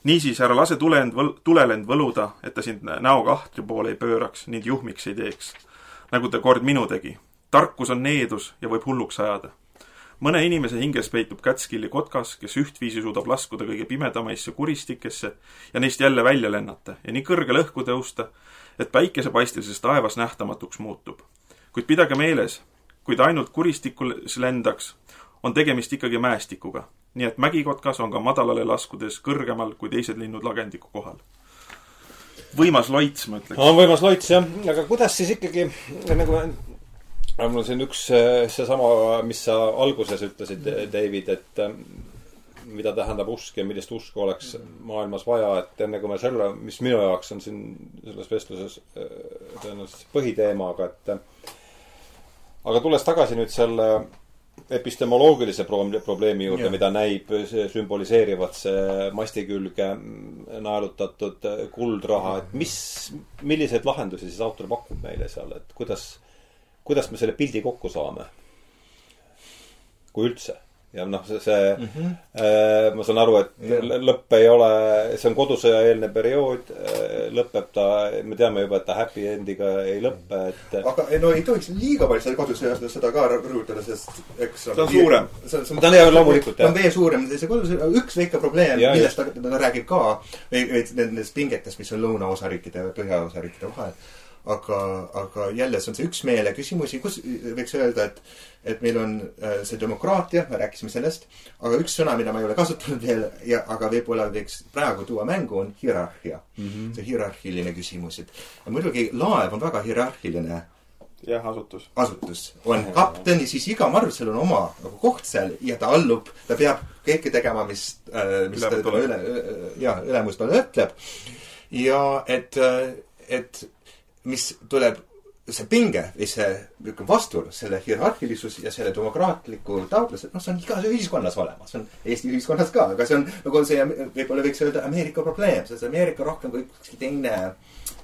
niisiis, ära lase tulend võl-, tulel end võluda, et ta sind näoga ahtri poole ei pööraks ning juhmiks ei teeks. nagu ta kord minu tegi. tarkus on needus ja võib hulluks ajada mõne inimese hinges peitub kätskilli kotkas, kes ühtviisi suudab laskuda kõige pimedamaisse kuristikesse ja neist jälle välja lennata ja nii kõrgele õhku tõusta, et päikesepaistilises taevas nähtamatuks muutub. kuid pidage meeles, kui ta ainult kuristikus lendaks, on tegemist ikkagi mäestikuga. nii et mägikotkas on ka madalale laskudes kõrgemal kui teised linnud lagendiku kohal. võimas loits, ma ütleks. on võimas loits, jah. aga kuidas siis ikkagi, nagu mul on siin üks seesama, mis sa alguses ütlesid, David, et mida tähendab usk ja millist usku oleks maailmas vaja, et enne kui me selle, mis minu jaoks on siin selles vestluses äh, tõenäoliselt põhiteema, aga et aga tulles tagasi nüüd selle epistemoloogilise probleemi juurde, mida näib, sümboliseerivad see masti külge naelutatud kuldraha, et mis, milliseid lahendusi siis autor pakub meile seal, et kuidas, kuidas me selle pildi kokku saame? kui üldse ja noh, see, see mm, -hmm. äh, ma saan aru, et yeah. lõpp ei ole, see on kodusõjaeelne periood äh,, lõpeb ta, me teame juba, et ta happy end'iga ei lõppe, et. aga no ei tohiks liiga palju seda kodusõjas seda ka rõhutada, sest eks. ta on suurem. ta on jah, loomulikult jah. ta on veel suurem, see kodusõja, üks väike probleem, millest ta, ta räägib ka, või, või nendest pingetest, mis on lõunaosariikide ja põhjaosariikide vahel aga, aga jälle, see on see üksmeele küsimusi, kus võiks öelda, et, et meil on äh, see demokraatia, me rääkisime sellest, aga üks sõna, mida ma ei ole kasutanud veel ja, aga võib-olla võiks praegu tuua mängu, on hierarhia mm. -hmm. see hierarhiline küsimus, et muidugi laev on väga hierarhiline jah, asutus. asutus. on kapten ja siis iga marssel on oma nagu koht seal ja ta allub, ta peab kõike tegema, mis äh,, mis ta tema üle, jah, ülemus talle ütleb. ja et, äh, et mis tuleb, see pinge või see niisugune vastuolu, selle hierarhilisus ja selle demokraatliku taotluse, noh, see on igas ühiskonnas olemas, see on Eesti ühiskonnas ka, aga see on nagu see, võib-olla võiks öelda Ameerika probleem, sest Ameerika rohkem kui ükski teine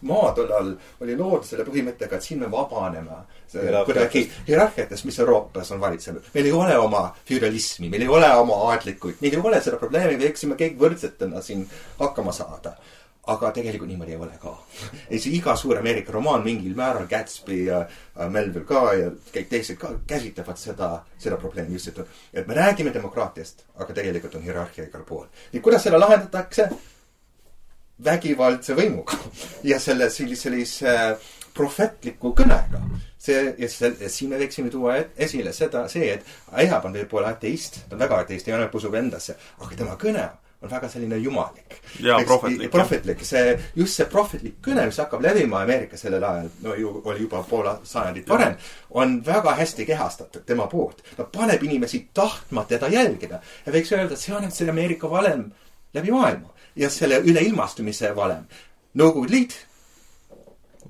maa tollal oli loodud selle põhimõttega, et siin me vabaneme kuidagi hierarhiatest, mis Euroopas on valitsenud. meil ei ole oma feudalismi, meil ei ole oma aadlikuid, meil ei ole seda probleemi, me võiksime kõik võrdsetena siin hakkama saada aga tegelikult niimoodi ei ole ka. <laughs> ei, see iga suur Ameerika romaan mingil määral, Gatsby ja äh, Melville ka ja kõik teised ka käsitlevad seda, seda probleemi just, et, et me räägime demokraatiast, aga tegelikult on hierarhia igal pool. ja kuidas seda lahendatakse? vägivaldse võimuga <laughs> ja selle sellise, sellise prohvetliku kõnega. see, ja see, siin me võiksime tuua esile seda, see, et Ahab on võib-olla ateist, ta on väga ateist, ei ainult usub endasse, aga tema kõne on väga selline jumalik. jaa, prohvetlik. prohvetlik, see, just see prohvetlik kõne, mis hakkab levima Ameerikas sellel ajal, no ju oli juba pool sajandit varem, on väga hästi kehastatud tema poolt. ta paneb inimesi tahtma teda jälgida. ja võiks öelda, et see on nüüd see Ameerika valem läbi maailma ja selle üleilmastumise valem. Nõukogude Liit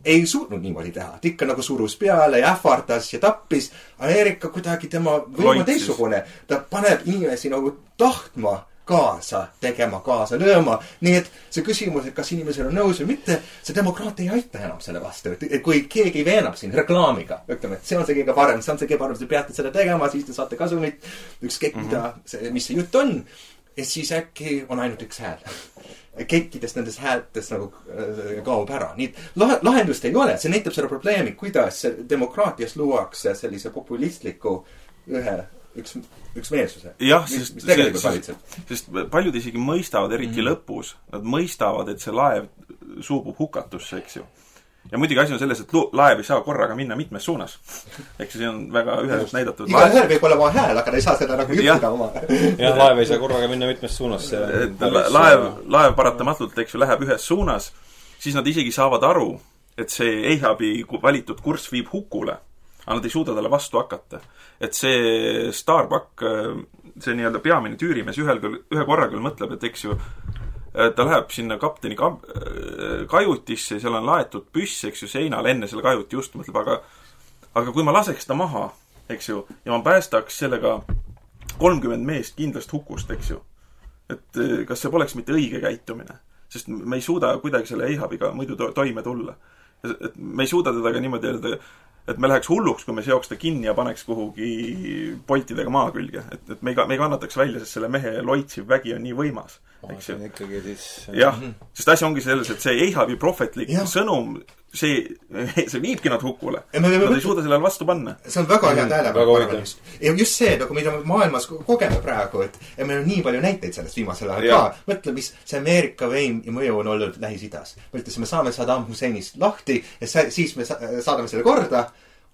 ei suutnud niimoodi teha, ta ikka nagu surus peale ja ähvardas ja tappis. Ameerika kuidagi tema võim on teistsugune, ta paneb inimesi nagu tahtma kaasa tegema, kaasa lööma. nii et see küsimus, et kas inimesed on nõus või mitte, see demokraatia ei aita enam selle vastu. et kui keegi veenab siin reklaamiga, ütleme, et see on see kõige parem, see on see kõige parem, te peate seda tegema, siis te saate kasumit. ükskõik mm -hmm. mida see, mis see jutt on. ja siis äkki on ainult üks hääl kõikidest nendest häältest nagu äh, kaob ära. nii et lahe, lahendust ei ole, see näitab seda probleemi, kuidas demokraatias luuakse sellise populistliku ühe üks, üksmeelsuse. jah, sest, sest, sest paljud isegi mõistavad, eriti mm -hmm. lõpus, nad mõistavad, et see laev suubub hukatusse, eks ju. ja muidugi asi on selles, et laev ei saa korraga minna mitmes suunas. eks see on väga üheselt näidatud. igaühel võib olla oma hääl, aga ta ei saa seda nagu juhtida oma. jah, laev ei saa korraga minna mitmes suunas. et laev, laev paratamatult, eks ju, läheb ühes suunas, siis nad isegi saavad aru, et see Eihabi valitud kurss viib hukule aga nad ei suuda talle vastu hakata. et see Starbuck, see nii-öelda peamine tüürimees ühel küll, ühe korra küll mõtleb, et eks ju, ta läheb sinna kapteni ka-, kajutisse, seal on laetud püss, eks ju, seinal enne selle kajuti just, mõtleb, aga aga kui ma laseks ta maha, eks ju, ja ma päästaks sellega kolmkümmend meest kindlast hukust, eks ju, et kas see poleks mitte õige käitumine? sest me ei suuda kuidagi selle Eihabiga muidu to toime tulla. et me ei suuda teda ka niimoodi öelda, et me läheks hulluks, kui me seoks ta kinni ja paneks kuhugi poltidega maa külge. et, et me ei, me ei kannataks välja, sest selle mehe loitsiv vägi on nii võimas, eks ju. ikkagi siis jah sest asi ongi selles, et see Eihabi prohvetlik sõnum, see, <laughs> see viibki nad hukule. Nad ei suuda sellele vastu panna. see on väga hea tähelepanek just. ja just see, nagu mida me maailmas kogeme praegu, et ja meil on nii palju näiteid sellest viimasel ajal ka. mõtle, mis see Ameerika võim ja mõju on olnud Lähis-Idas. me ütlesime, saame Saddam Husseinist lahti ja siis me saadame selle korda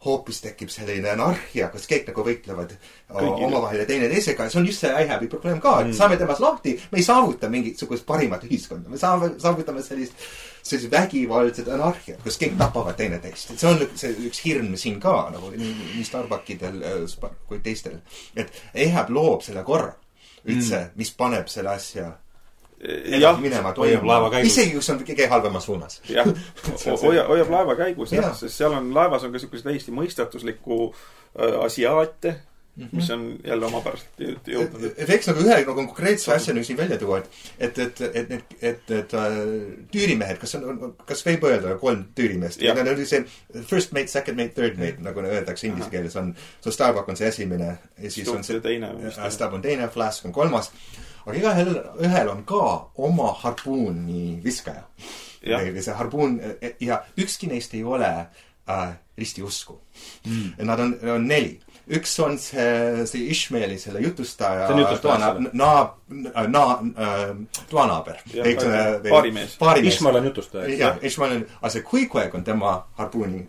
hoopis tekib selline anarhia, kus kõik nagu võitlevad omavahel ja teineteisega ja see on just see IHAB-i probleem ka, et mm. saame temast lahti, me ei saavuta mingisugust parimat ühiskonda, me saame, saavutame sellist, sellist vägivaldset anarhiat, kus kõik tapavad teineteist. et see on see üks hirm siin ka nagu nii, nii Starbuckidel äh, kui teistel. et IHAB loob selle korra üldse mm., mis paneb selle asja jah, minema toimuma, isegi kui see on kõige halvemas suunas. jah, <laughs> hoiab, hoiab laeva käigus jah ja., sest seal on, laevas on ka niisuguseid täiesti mõistatuslikku äh, asiaate mm, -hmm. mis on jälle omapäraselt jõudnud. et eks nagu ühe nagu konkreetse asja nagu siin välja tuua, et, et, et, et need, et, et uh, tüürimehed, kas on, kas võib öelda kolm tüürimeest? Need on see first mate, second mate, third mate, nagu öeldakse inglise keeles on, so Starbuck on see esimene ja siis Stubb on see teine. Stab on teine, Flask on kolmas aga igaühel, ühel on ka oma harpuuni viskaja. see harpuun ja ükski neist ei ole äh, ristiusku mm.. Nad on, on neli üks on see, see Ishmaeli, selle jutustaja. naab-, naa-, äh, toanaaber. paarimees. Ishmael on jutustaja. jah, Ishmael on, aga see Queequeg on tema harpuuni,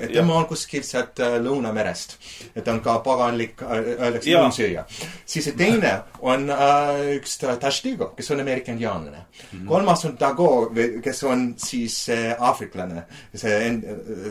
et tema on kuskilt sealt äh, Lõunamerest. et ta on ka paganlik, äh, öeldakse lõunsööja. siis see teine on äh, üks Tashtigo, kes on Ameerika indiaanlane mm. -hmm. kolmas on Dago, kes on siis äh, aafriklane. see,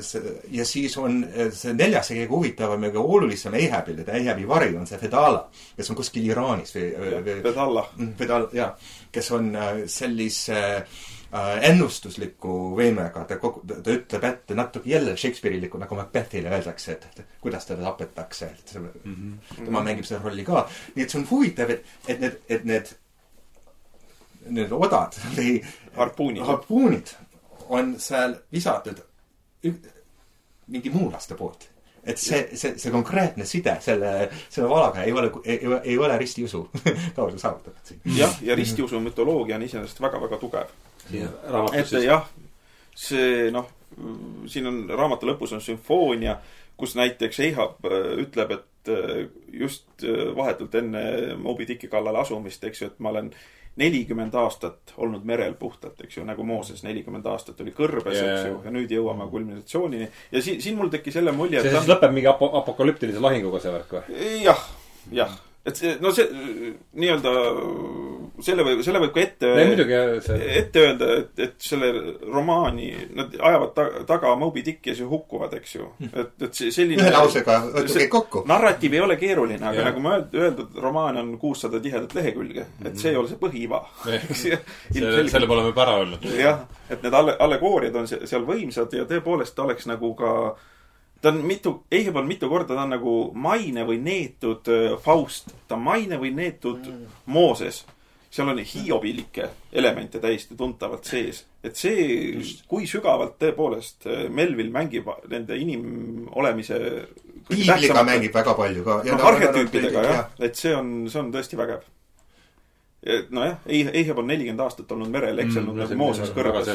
see, ja siis on see neljas, see kõige huvitavam ja kõige olulisem Eihabil, et Eihabi vari on see Fedala, kes on kuskil Iraanis või, või Fedalla. Fedal-, mm, jaa. kes on äh, sellise äh, ennustusliku võimega, ta kogu, ta ütleb ette natuke jälle Shakespeare'ilikku, nagu Macbethile öeldakse, et kuidas teda tapetakse, et see, mm -hmm. tema mängib seda rolli ka. nii et see on huvitav, et, et need, et need, need odad või harpuunid, harpuunid on seal visatud mingi muulaste poolt et see, see, see konkreetne side selle, selle valaga ei ole, ei, ei ole ristiusu <laughs> kaudu saavutatud siin. jah, ja ristiusu mütoloogia on iseenesest väga-väga tugev. et jah, see noh, siin on raamatu lõpus on sümfoonia, kus näiteks Eihab äh, ütleb, et äh, just äh, vahetult enne Moby Dicki kallale asumist, eks ju, et ma olen nelikümmend aastat olnud merel puhtalt, eks ju, nagu Mooses nelikümmend aastat oli kõrbes yeah., eks ju, ja nüüd jõuame kulminatsioonini. ja siin, siin mul tekkis jälle mulje, et see siis lõpeb mingi apo-, apokalüptilise lahinguga, see värk või? jah, jah et see, no see nii-öelda, selle võib, selle võib ka ette, ette öelda, et, et selle romaani, nad ajavad ta, taga Moby Dicki ja siis hukkuvad, eks ju. et, et see selline ühe lausega võtab kõik kokku. narratiiv ei ole keeruline, aga ja. nagu ma öeldud, romaan on kuussada tihedat lehekülge. et see ei ole see põhiiva. <laughs> selle, selle me oleme ära öelnud. jah, et need alle-, allegooriad on seal võimsad ja tõepoolest oleks nagu ka äh, ta on mitu, on mitu korda, ta on nagu maine või neetud äh, Faust, ta on maine või neetud mm. Mooses. seal on hiobilikke elemente täiesti tuntavalt sees. et see, kui sügavalt tõepoolest äh, Melville mängib nende inimolemise piibliga mängib väga palju ka. noh, arhetüüpidega jah, et see on, see on tõesti vägev nojah, Ehab on nelikümmend aastat olnud merel ekselnud mm, nagu Mooses kõrvas.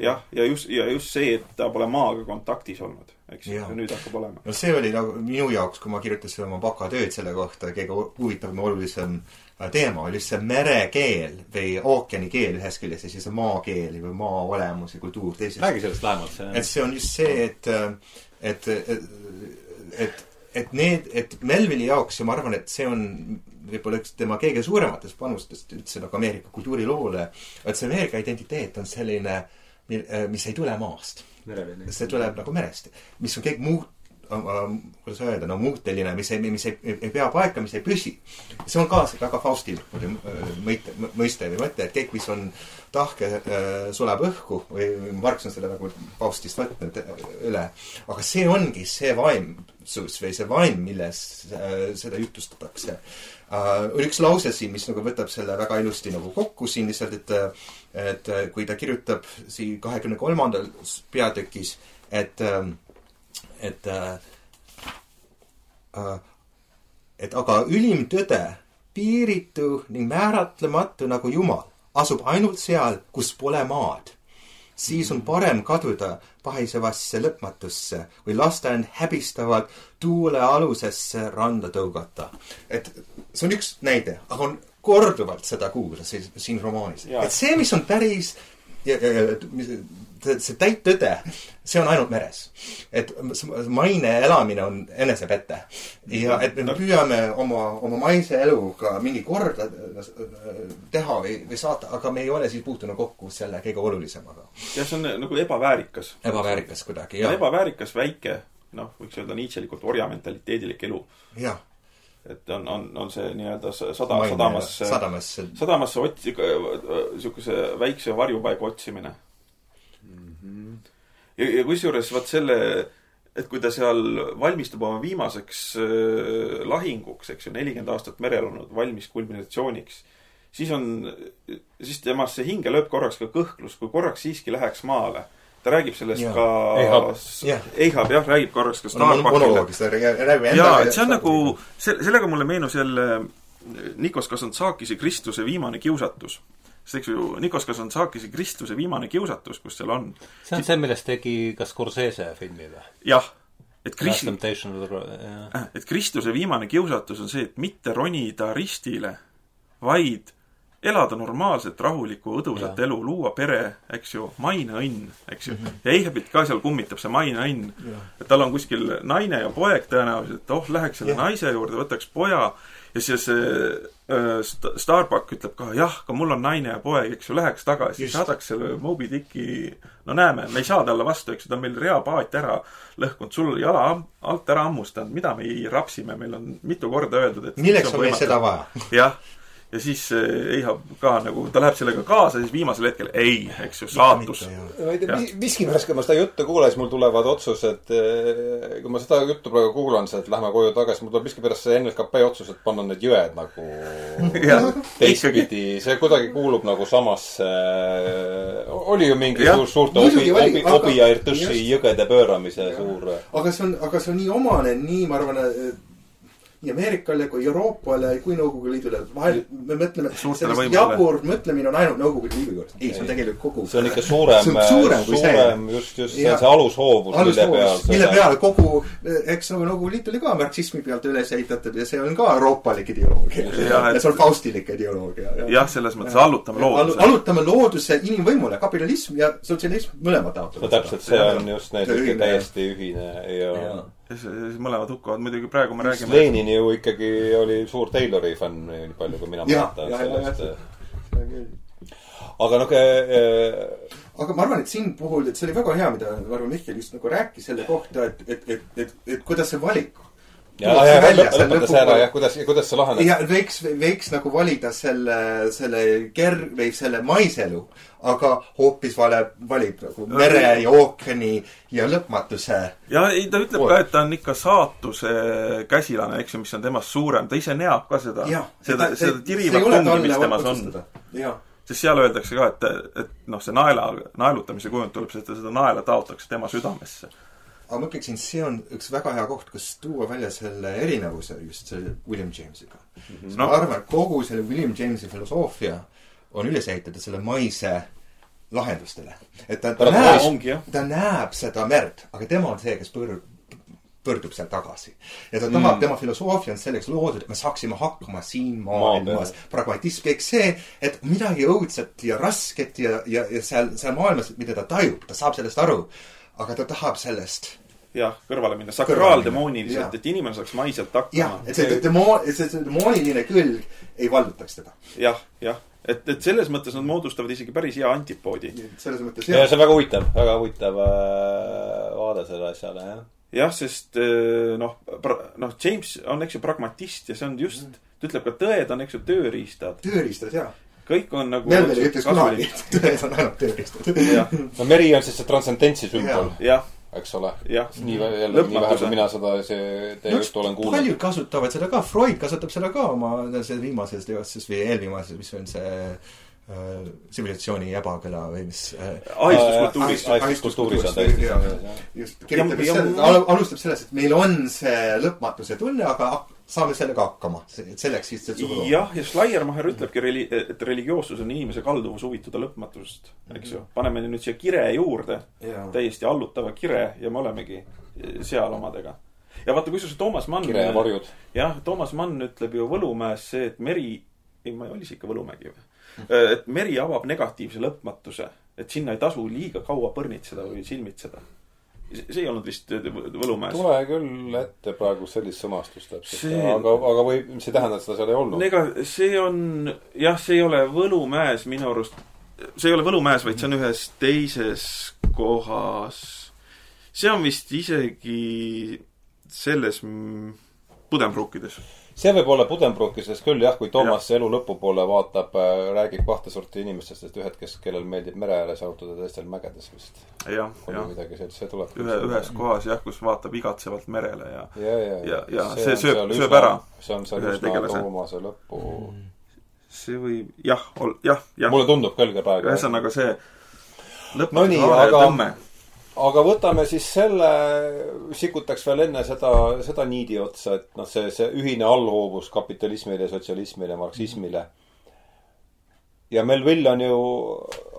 jah, ja just, ja just see, et ta pole maaga kontaktis olnud, eks ju, ja nüüd hakkab olema. no see oli nagu minu jaoks, kui ma kirjutasin oma bakatööd selle kohta, kõige huvitavam ja olulisem äh, teema oli just see merekeel või ookeanikeel ühest küljest ja siis see maakeel või maa olemus ja kultuur teisest. räägi sellest lähemalt. et see on just see, et, äh, et, et, et, et need, et Melville'i jaoks ja ma arvan, et see on võib-olla üks tema kõige suurematest panustest üldse nagu Ameerika kultuuriloole, et see Ameerika identiteet on selline, mis ei tule maast. see tuleb nagu merest, mis on kõik muud kuidas öelda, no muuteline, mis ei, mis ei, ei pea paika, mis ei püsi. see on ka väga Fausti mõiste, mõiste või mõte, et kõik, mis on tahke, suleb õhku või Marx on selle nagu Faustist võtnud üle. aga see ongi see vaimsus või see vaim, milles seda jutustatakse oli üks lause siin, mis nagu võtab selle väga ilusti nagu kokku siin lihtsalt, et et kui ta kirjutab siin kahekümne kolmandal peatükis, et et uh, et aga ülim tõde, piiritu ning määratlematu nagu Jumal, asub ainult seal, kus pole maad. siis on parem kaduda pahisevasse lõpmatusse või lasta end häbistavalt tuulealusesse randa tõugata. et see on üks näide, aga on korduvalt seda kuulda siin romaanis. et see, mis on päris ja, ja, ja mis, see täit tõde, see on ainult meres. et maine elamine on enesepete. ja et me püüame oma, oma maise eluga mingi korda teha või, või saata, aga me ei ole siis puutunud kokku selle kõige olulisemaga. jah, see on nagu ebaväärikas. ebaväärikas kuidagi, jah. ebaväärikas väike, noh, võiks öelda niitselikult orjamentaliteedilik elu. jah et on, on, on see nii-öelda sada, sadamasse, sadamasse, sadamasse otsi-, niisuguse väikse varjupaiga otsimine mm. ja, ja kusjuures vot selle, et kui ta seal valmistub oma viimaseks äh, lahinguks, eks ju, nelikümmend aastat merel olnud, valmis kulminatsiooniks, siis on, siis temasse hinge lööb korraks ka kõhklus, kui korraks siiski läheks maale ta räägib sellest ja. ka Eihab jah, räägib korraks ka Starbuckile. jaa, et see on nagu, see, sellega mulle meenus jälle Nikos Kazantzakise Kristuse viimane kiusatus. Sest eks ju, Nikos Kazantzakise Kristuse viimane kiusatus, kus seal on. see on see, millest tegi ka Scorsese filmi või? jah. et Krist-, et Kristuse viimane kiusatus on see, et mitte ronida ristile, vaid elada normaalset, rahulikku, õdusat ja. elu, luua pere, eks ju, maineõnn, eks ju mm. -hmm. ja Eihebit ka seal kummitab see maineõnn. et tal on kuskil naine ja poeg tõenäoliselt, oh, läheks selle ja. naise juurde, võtaks poja ja siis äh, Starbuck ütleb ka, jah, aga mul on naine ja poeg, eks ju, läheks tagasi, saadaks selle Moby Dicki, no näeme, me ei saa talle vastu, eks ju, ta on meil reapaati ära lõhkunud, sul jala alt ära hammustanud, mida me rapsime, meil on mitu korda öeldud, et milleks on meil seda vaja? jah ja siis Eihab ka nagu, ta läheb sellega kaasa, siis viimasel hetkel ei, eks ju, saatus. ma ei tea, miskipärast, kui ma seda juttu kuulen, siis mul tulevad otsused, eh, kui ma seda juttu praegu kuulan, see, et lähme koju tagasi, mul tuleb miskipärast see NLKP otsus, et panna need jõed nagu <laughs> teistpidi, see kuidagi kuulub nagu samasse, oli ju mingi ja. suur, suurte obi, obi, obi ja Irtõši jõgede pööramise ja. suur. aga see on, aga see on nii omane, nii, ma arvan, nii Ameerikale kui Euroopale kui Nõukogude Liidule. vahel me mõtleme, sellist jabur mõtlemine on ainult Nõukogude Liidu juures. ei, see on tegelikult kogu. see on ikka suurem, suurem, suurem, just, just see on see alushoovus, mille peal. mille peale kogu, eks nagu Nõukogude Liit oli ka marksismi pealt üles ehitatud ja see on ka euroopalik ideoloogia. ja see on faustilik ideoloogia. jah, selles mõttes allutame looduse. allutame looduse inimvõimule, kapitalism ja sotsialism mõlemad taotlevad. no täpselt, see on just need täiesti ühine ja, ja siis mõlemad hukkuvad, muidugi praegu me räägime Lenin ju ikkagi oli suur Taylori fänn, nii palju kui mina mäletan sellest. aga noh äh, aga ma arvan, et siin puhul, et see oli väga hea, mida arvan, Mihkel just nagu rääkis selle kohta, et, et, et, et, et kuidas see valik ja, ja, ja lõpeta see ära, jah, kuidas, kuidas see laheneb? ja võiks, võiks nagu valida selle, selle ker- või selle maiselu, aga hoopis vale, valib nagu mere ja ookeani ja lõpmatuse. ja ei, ta ütleb ka, et ta on ikka saatuse käsilane, eks ju, mis on temast suurem, ta ise näeb ka seda, seda, seda tirivat tungi, mis temas on. sest seal öeldakse ka, et, et noh, see naela, naelutamise kujund tuleb, sest seda naela taotakse tema südamesse aga ma ütleksin, see on üks väga hea koht, kus tuua välja selle erinevuse just selle William Jamesiga mm. -hmm. No. ma arvan, et kogu selle William Jamesi filosoofia on üles ehitatud selle maise lahendustele. et ta, ta näeb, ta näeb seda merd, aga tema on see, kes pöör-, pöördub sealt tagasi. ja ta tahab mm., tema filosoofia on selleks loodud, et me saaksime hakkama siin maailmas. pragmatism, kõik see, et midagi õudset ja rasket ja, ja, ja seal, seal maailmas, mida ta tajub, ta saab sellest aru. aga ta tahab sellest jah, kõrvale minna, sakraaldemooniliselt, et inimene saaks maiselt hakkama. jah, et see demoon, see, see demooniline külg ei vallutaks teda ja,. jah, jah. et, et selles mõttes nad moodustavad isegi päris hea antipoodi. selles mõttes jah. ja see on väga huvitav, väga huvitav äh, vaade sellele asjale, jah. jah, sest äh, noh, noh, James on, eks ju, pragmatist ja see on just mm., ta ütleb ka, tõed on, eks ju, tööriistad. tööriistad, jaa kõik on nagu Melville ütles kunagi, et tõed on ainult tööriistad. no meri on siis see transcendentsi sümbol. jah eks ole. nii jälle, nii vähe kui mina seda, see teie juttu olen kuulnud. paljud kasutavad seda ka, Freud kasutab seda ka oma selles viimases teoses või eelviimases, mis on see äh, tsivilisatsiooni ebakõla või mis äh,. ahistuskultuuris. ahistuskultuuris on täiesti. just, kirjutab just alustab sellest, et meil on see lõpmatuse tunne, aga saame sellega hakkama, selleks siis see suhu jah, ja Schleiermacher ütlebki reli-, et religioossus on inimese kalduvus huvituda lõpmatusest, eks ju. Mhm. paneme nüüd siia kire juurde, täiesti allutava kire ja me olemegi seal omadega. ja vaata, kusjuures Toomas Mann kire ja varjud. jah, Toomas Mann ütleb ju Võlumäes see, et meri, ei, ma, oli see ikka Võlumägi või? Mhm. et meri avab negatiivse lõpmatuse, et sinna ei tasu liiga kaua põrnitseda või silmitseda see ei olnud vist Võlumäes. tule küll ette praegu sellist sõnastust täpselt see..., aga, aga või see ei tähenda, et seda seal ei olnud? ega see on, jah, see ei ole Võlumäes minu arust, see ei ole Võlumäes, vaid see on ühes teises kohas. see on vist isegi selles Pudenbrookides see võib olla Buddenbrookises küll jah, kui Toomas ja. elu lõpupoole vaatab, äh, räägib kahte sorti inimestest, et ühed, kes, kellel meeldib mere ääres jalutada, teistel mägedes vist. jah, jah. midagi sellist, see tuleb. ühe, ühes kohas jah, kus vaatab igatsevalt merele ja ja, ja, ja, ja see, see sööb, sööb ära. see on seal üsna Toomase lõpu mm. see võib jah, jah, jah. mulle tundub küll ka praegu. ühesõnaga see lõpus no nii, aga tõmme aga võtame siis selle, sikutaks veel enne seda, seda niidi otsa, et noh, see, see ühine allhoovus kapitalismile, sotsialismile, marksismile. ja Melville on ju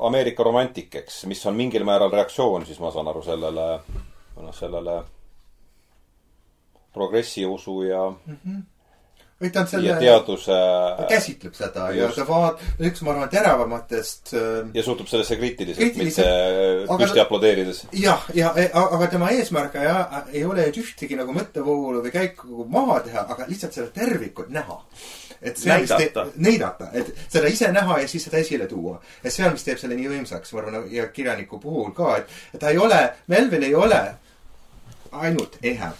Ameerika romantik, eks, mis on mingil määral reaktsioon, siis ma saan aru, sellele, noh, sellele progressiusu ja mm -hmm või ta on selle. ja teaduse. ta käsitleb seda just. ja ta vaat-, üks, ma arvan, teravamatest. Äh, ja suhtub sellesse kriitiliselt, mitte püsti aplodeerides. jah, ja, ja, e, aga tema eesmärk ja, ei ole ühtegi nagu mõttevoolu või käiku maha teha, aga lihtsalt seda tervikut näha et see, mis teeb, näidata, et seda ise näha ja siis seda esile tuua. et see on, mis teeb selle nii võimsaks, ma arvan, ja kirjaniku puhul ka, et, et ta ei ole, Melville ei ole ainult ehe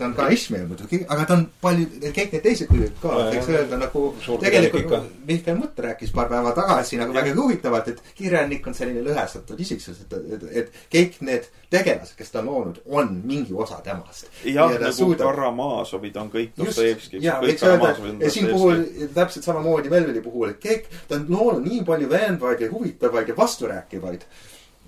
ta on ka Ishmael muidugi, aga ta on palju, kõik need teised kujud ka, võiks öelda nagu tegelikult Mihkel Mutt rääkis paar päeva tagasi nagu väga huvitavalt, et kirjanik on selline lõhestatud isiksus, et, et, et kõik need tegelased, kes ta on loonud, on mingi osa temast. jah, nagu suudab... Karamaasovid on kõik Dostojevskid. jah, võiks öelda, ja siin puhul täpselt samamoodi Melvili puhul, et kõik, ta on loonud nii palju veenvaid ja huvitavaid ja vasturääkivaid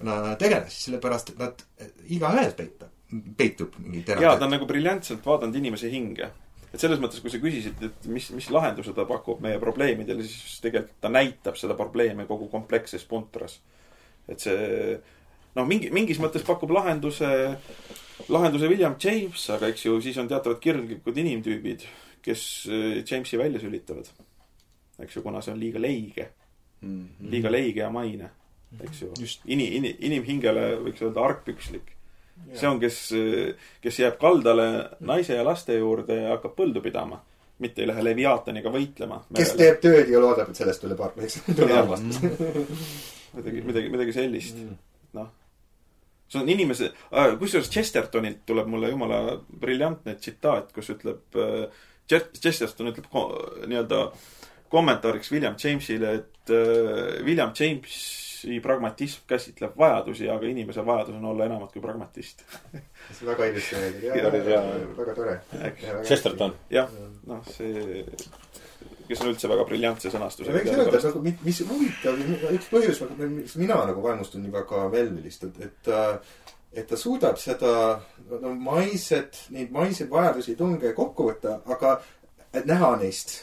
no, tegelasi, sellepärast et nad igaühes peita peitub mingi terav. jaa, ta on nagu briljantselt vaadanud inimese hinge. et selles mõttes, kui sa küsisid, et mis, mis lahenduse ta pakub meie probleemidele, siis tegelikult ta näitab seda probleemi kogu kompleksses puntras. et see noh, mingi, mingis mõttes pakub lahenduse, lahenduse William James, aga eks ju, siis on teatavad kirglikud inimtüübid, kes eh, Jamesi välja sülitavad. eks ju, kuna see on liiga leige mm. -hmm. liiga leige ja maine, eks ju. Ini-, ini-, inimhingele võiks öelda argpükslik see on, kes, kes jääb kaldale naise ja laste juurde ja hakkab põldu pidama. mitte ei lähe Leviaataniga võitlema. kes teeb tööd ja loodab, et sellest tuleb tuleb arvestus. <laughs> midagi, midagi, midagi sellist mm.. noh, see on inimese äh,, kusjuures Chestertonilt tuleb mulle jumala briljantne tsitaat, kus ütleb äh,, Chesterton ütleb nii-öelda kommentaariks William Jamesile, et äh, William Jamesi pragmatism käsitleb vajadusi, aga inimese vajadus on olla enamat kui pragmatist. <laughs> See väga ilusti öeldud, ja, ja, väga tore. Chesterton. jah, noh, see kes on üldse väga briljantse sõnastusega. võiks öelda, et nagu mis huvitav, üks põhjus, miks mina nagu vaimustun nii väga Melvillist, et, et ta, et ta suudab seda no, maiset, neid maiseid vajadusi, tunge kokku võtta, aga et näha neist.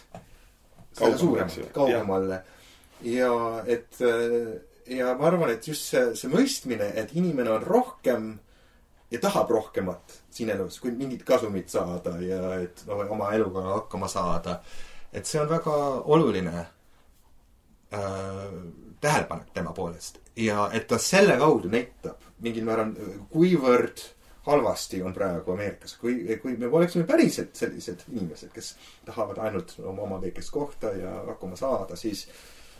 Selle suuremalt, kaugemale. ja et, ja ma arvan, et just see, see mõistmine, et inimene on rohkem ja tahab rohkemat siin elus, kui mingit kasumit saada ja et no, oma eluga hakkama saada et see on väga oluline äh, tähelepanek tema poolest ja et ta selle kaudu näitab mingil määral, kuivõrd halvasti on praegu Ameerikas. kui, kui me oleksime päriselt sellised inimesed, kes tahavad ainult oma, väikest kohta ja hakkama saada, siis,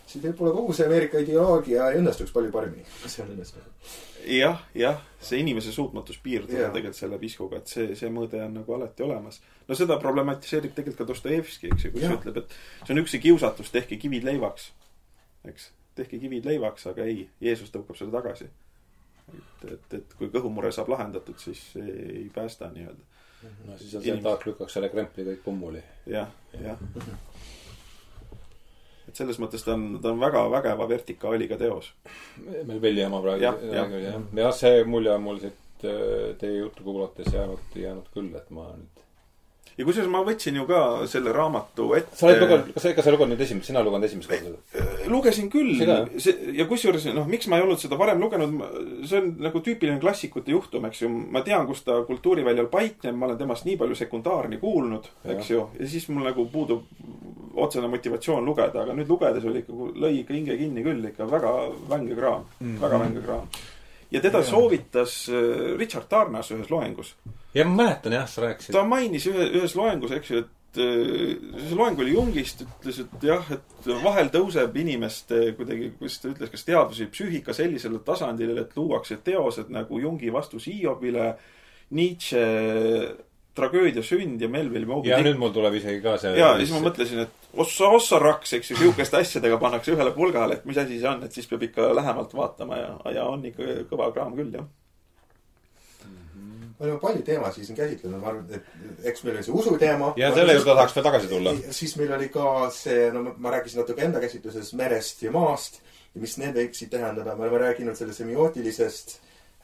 siis võib-olla kogu see Ameerika ideoloogia õnnestuks palju paremini. see on õnnestunud. jah, jah, see inimese suutmatus piirduda tegelikult selle piskuga, et see, see mõõde on nagu alati olemas no seda problematiseerib tegelikult ka Dostojevski, eks ju, kus ja. ütleb, et see on üks kiusatus, tehke kivid leivaks. eks, tehke kivid leivaks, aga ei, Jeesus tõukab selle tagasi. et, et, et kui kõhumure saab lahendatud, siis ei päästa nii-öelda. no siis on see, et taak lükkaks selle krempli kõik kummuli ja,. jah, jah. Et selles mõttes ta on, ta on väga vägeva vertikaaliga teos. meil Velli ema praegu jah, jah, jah, jah, see mulje on mul siit äh, teie juttu kuulates jäänud, jäänud küll, et ma nüüd ja kusjuures ma võtsin ju ka selle raamatu ette. sa oled lugenud, kas sa ikka sa lugenud nüüd esimest, sina lugenud esimest korda seda? Äh, lugesin küll. see, ja kusjuures noh, miks ma ei olnud seda varem lugenud, see on nagu tüüpiline klassikute juhtum, eks ju. ma tean, kus ta kultuuriväljal paikneb, ma olen temast nii palju sekundaarni kuulnud, eks ju. ja siis mul nagu puudub otsene motivatsioon lugeda, aga nüüd lugedes oli ikka, lõi ikka hinge kinni küll ikka väga vänge kraam mm, -hmm. väga vänge kraam ja teda ja. soovitas äh, Richard Tarnas ühes loengus. Ja ma mäletan jah, sa rääkisid. ta mainis ühe, ühes loengus, eks ju, et äh, see loeng oli Jungist, ütles, et jah, et vahel tõuseb inimeste kuidagi, kuidas ta ütles, kas teadvus või psüühika sellisele tasandile, et luuakse teosed nagu Jungi vastus Hiobile, Nietzsche tragöödia sünd ja Melville Moby ja Dick. nüüd mul tuleb isegi ka see ja siis ma mõtlesin, et ossa, ossa raks, eks ju, sihukeste asjadega pannakse ühele pulgale, et mis asi see on, et siis peab ikka lähemalt vaatama ja, ja on ikka kõva kraam küll, jah me oleme palju teemasid siin käsitlenud, ma arvan, et eks meil oli see usuteema. ja selle juurde tahaks veel tagasi tulla. siis meil oli ka see, no ma rääkisin natuke enda käsitluses merest ja maast ja mis need võiksid tähendada, me oleme rääkinud selle semiootilisest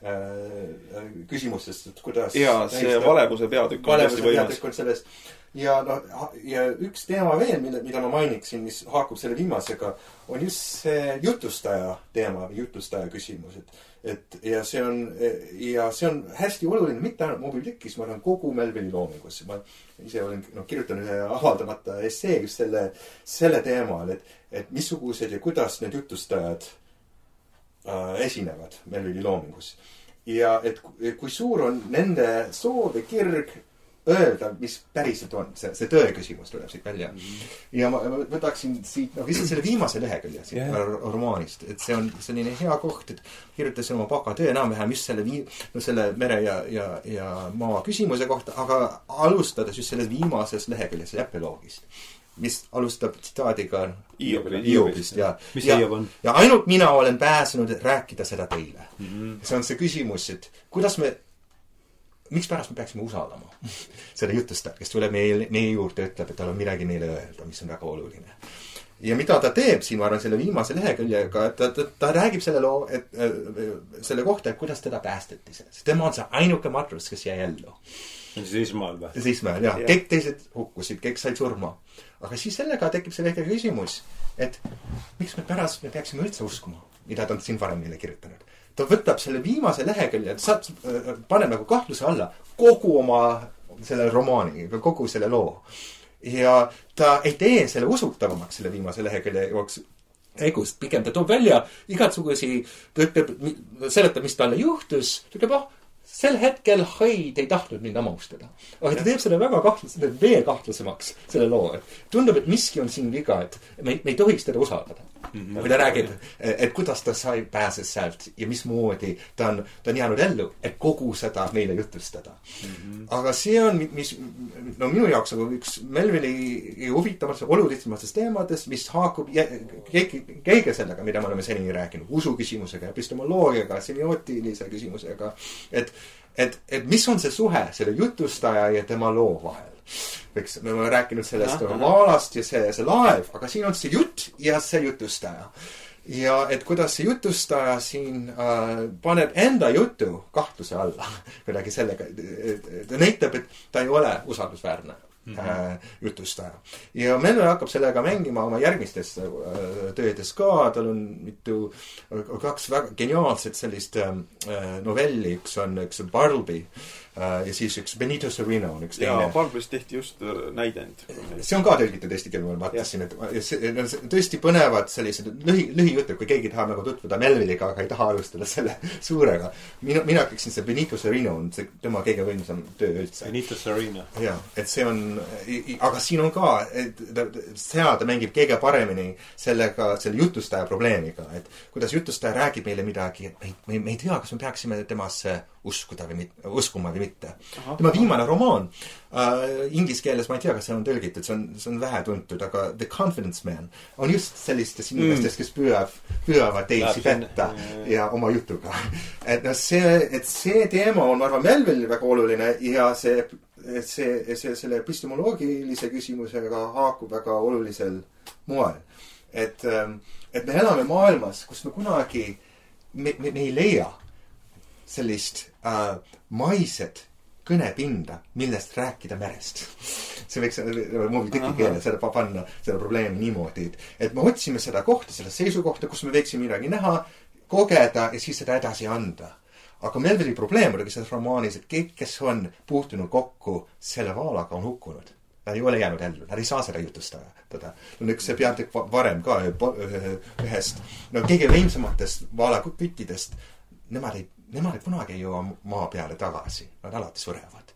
Äh, küsimustest, et kuidas. ja see valevuse peatükk on hästi võimas. sellest ja noh, ja üks teema veel, mille, mida ma mainiksin, mis haakub selle viimasega, on just see jutustaja teema või jutustaja küsimus, et. Et ja see on, ja see on hästi oluline, mitte ainult Moby Dickis, ma arvan, kogu Melville'i loomingus. ma ise olen, noh, kirjutanud ühe avaldamata essee just selle, selle teemal, et, et missugused ja kuidas need jutustajad äh, esinevad Melville'i loomingus. ja et kui suur on nende soov ja kirg öelda, mis päriselt on, see, see tõe küsimus tuleb siit välja mm. -hmm. ja ma, ma võtaksin siit, noh, lihtsalt selle viimase lehekülje siit yeah. romaanist, et see on selline hea koht, et kirjutasin oma bakatöö enam-vähem just selle vii-, no selle mere ja, ja, ja maa küsimuse kohta, aga alustades just sellest viimasest leheküljest, epiloogist mis alustab tsitaadiga Hiobist ja, on? ja ainult mina olen pääsenud rääkida seda teile mm. -hmm. see on see küsimus, et kuidas me, mikspärast me peaksime usaldama <laughs> seda jutustajat, kes tuleb meie, meie juurde ütleb, et tal on midagi meile öelda, mis on väga oluline. ja mida ta teeb siin, ma arvan, selle viimase leheküljega, et ta, ta, ta räägib selle loo, et äh, selle kohta, et kuidas teda päästeti, sest tema on see ainuke matrus, kes jäi ellu siis Ismael või? siis Ismael, jah ja.. kõik teised hukkusid, kõik said surma. aga siis sellega tekib see väike küsimus, et miks me pärast me peaksime üldse uskuma, mida ta on siin varem meile kirjutanud. Ta võtab selle viimase lehekülje, saab, paneb nagu kahtluse alla kogu oma selle romaani, kogu selle loo. ja ta ei tee selle usutavamaks selle viimase lehekülje jooksul käigust, pigem ta toob välja igasugusi, ta ütleb, seletab, mis talle juhtus, ta ütleb, ah, sel hetkel Hyde ei tahtnud mind hammustada. aga ta teeb selle väga kahtlase, veel kahtlasemaks, selle loo. et tundub, et miski on siin viga, et me, me ei tohiks teda usaldada mm. -hmm. kui ta räägib, et kuidas ta sai, pääses sealt ja mismoodi ta on, ta on jäänud ellu, et kogu seda meile jutustada mm. -hmm. aga see on, mis, no minu jaoks nagu üks Melvili huvitavamatest, olulisematest teemadest, mis haakub käige sellega, mida me oleme seni rääkinud, usu küsimusega, epistemoloogiaga, semiootilise küsimusega. et, et, et mis on see suhe selle jutustaja ja tema loo vahel? Eks me oleme rääkinud sellest vaalast ja see, see laev, aga siin on see jutt ja see jutustaja. ja et kuidas see jutustaja siin äh, paneb enda jutu kahtluse alla <laughs> kuidagi sellega, ta näitab, et ta ei ole usaldusväärne mm -hmm. jutustaja. ja Melle hakkab sellega mängima oma järgmistes äh, töödes ka, tal on mitu, kaks väga geniaalset sellist äh, novelli, üks on, üks on Bartleby Äh, ja siis üks Benito Sereno on üks teine. jaa, Barbarist tehti just äh, näidend. see on ka tõlgitud eesti keelde, ma vaatasin, et tõesti põnevad sellised lühi, lühijutud, kui keegi tahab nagu tutvuda Melville'iga, aga ei taha alustada selle <laughs> suurega. mina, mina ütleksin, see Benito Sereno on see tema kõige võimsam töö üldse. Benito Sereno. jaa, et see on, aga siin on ka, et ta, seal ta mängib kõige paremini sellega, selle jutustaja probleemiga, et kuidas jutustaja räägib meile midagi, et me ei, me, me ei tea, kas me peaksime temasse uskuda või mitte, uskuma või mitte. Tema viimane romaan äh, inglise keeles, ma ei tea, kas see on tõlgitud, see on, see on vähetuntud, aga The Confidence Man on just sellistest mm. inimestest, kes püüab, püüavad teisi petta ja oma jutuga. et noh, see, et see teema on, ma arvan, Melville'il väga oluline ja see, see, see, selle epistemoloogilise küsimusega haakub väga olulisel moel. et, ähm, et me elame maailmas, kus me kunagi, me, me, me ei leia sellist äh, maiset kõnepinda, millest rääkida merest. <laughs> see võiks Moby Dicki keeles selle panna, selle probleemi niimoodi, et, me otsime seda kohta, seda seisukohta, kus me võiksime midagi näha, kogeda ja siis seda edasi anda. aga Melville'i probleem oligi selles romaanis, et kõik, kes on puutunud kokku selle vaalaga, on hukkunud. Nad ei ole jäänud ellu, nad ei saa seda jutustada. teda, on üks peatükk varem ka ühest, no kõige võimsamatest vaalaküttidest, nemad ei nemad kunagi ei jõua maa peale tagasi, nad alati surevad.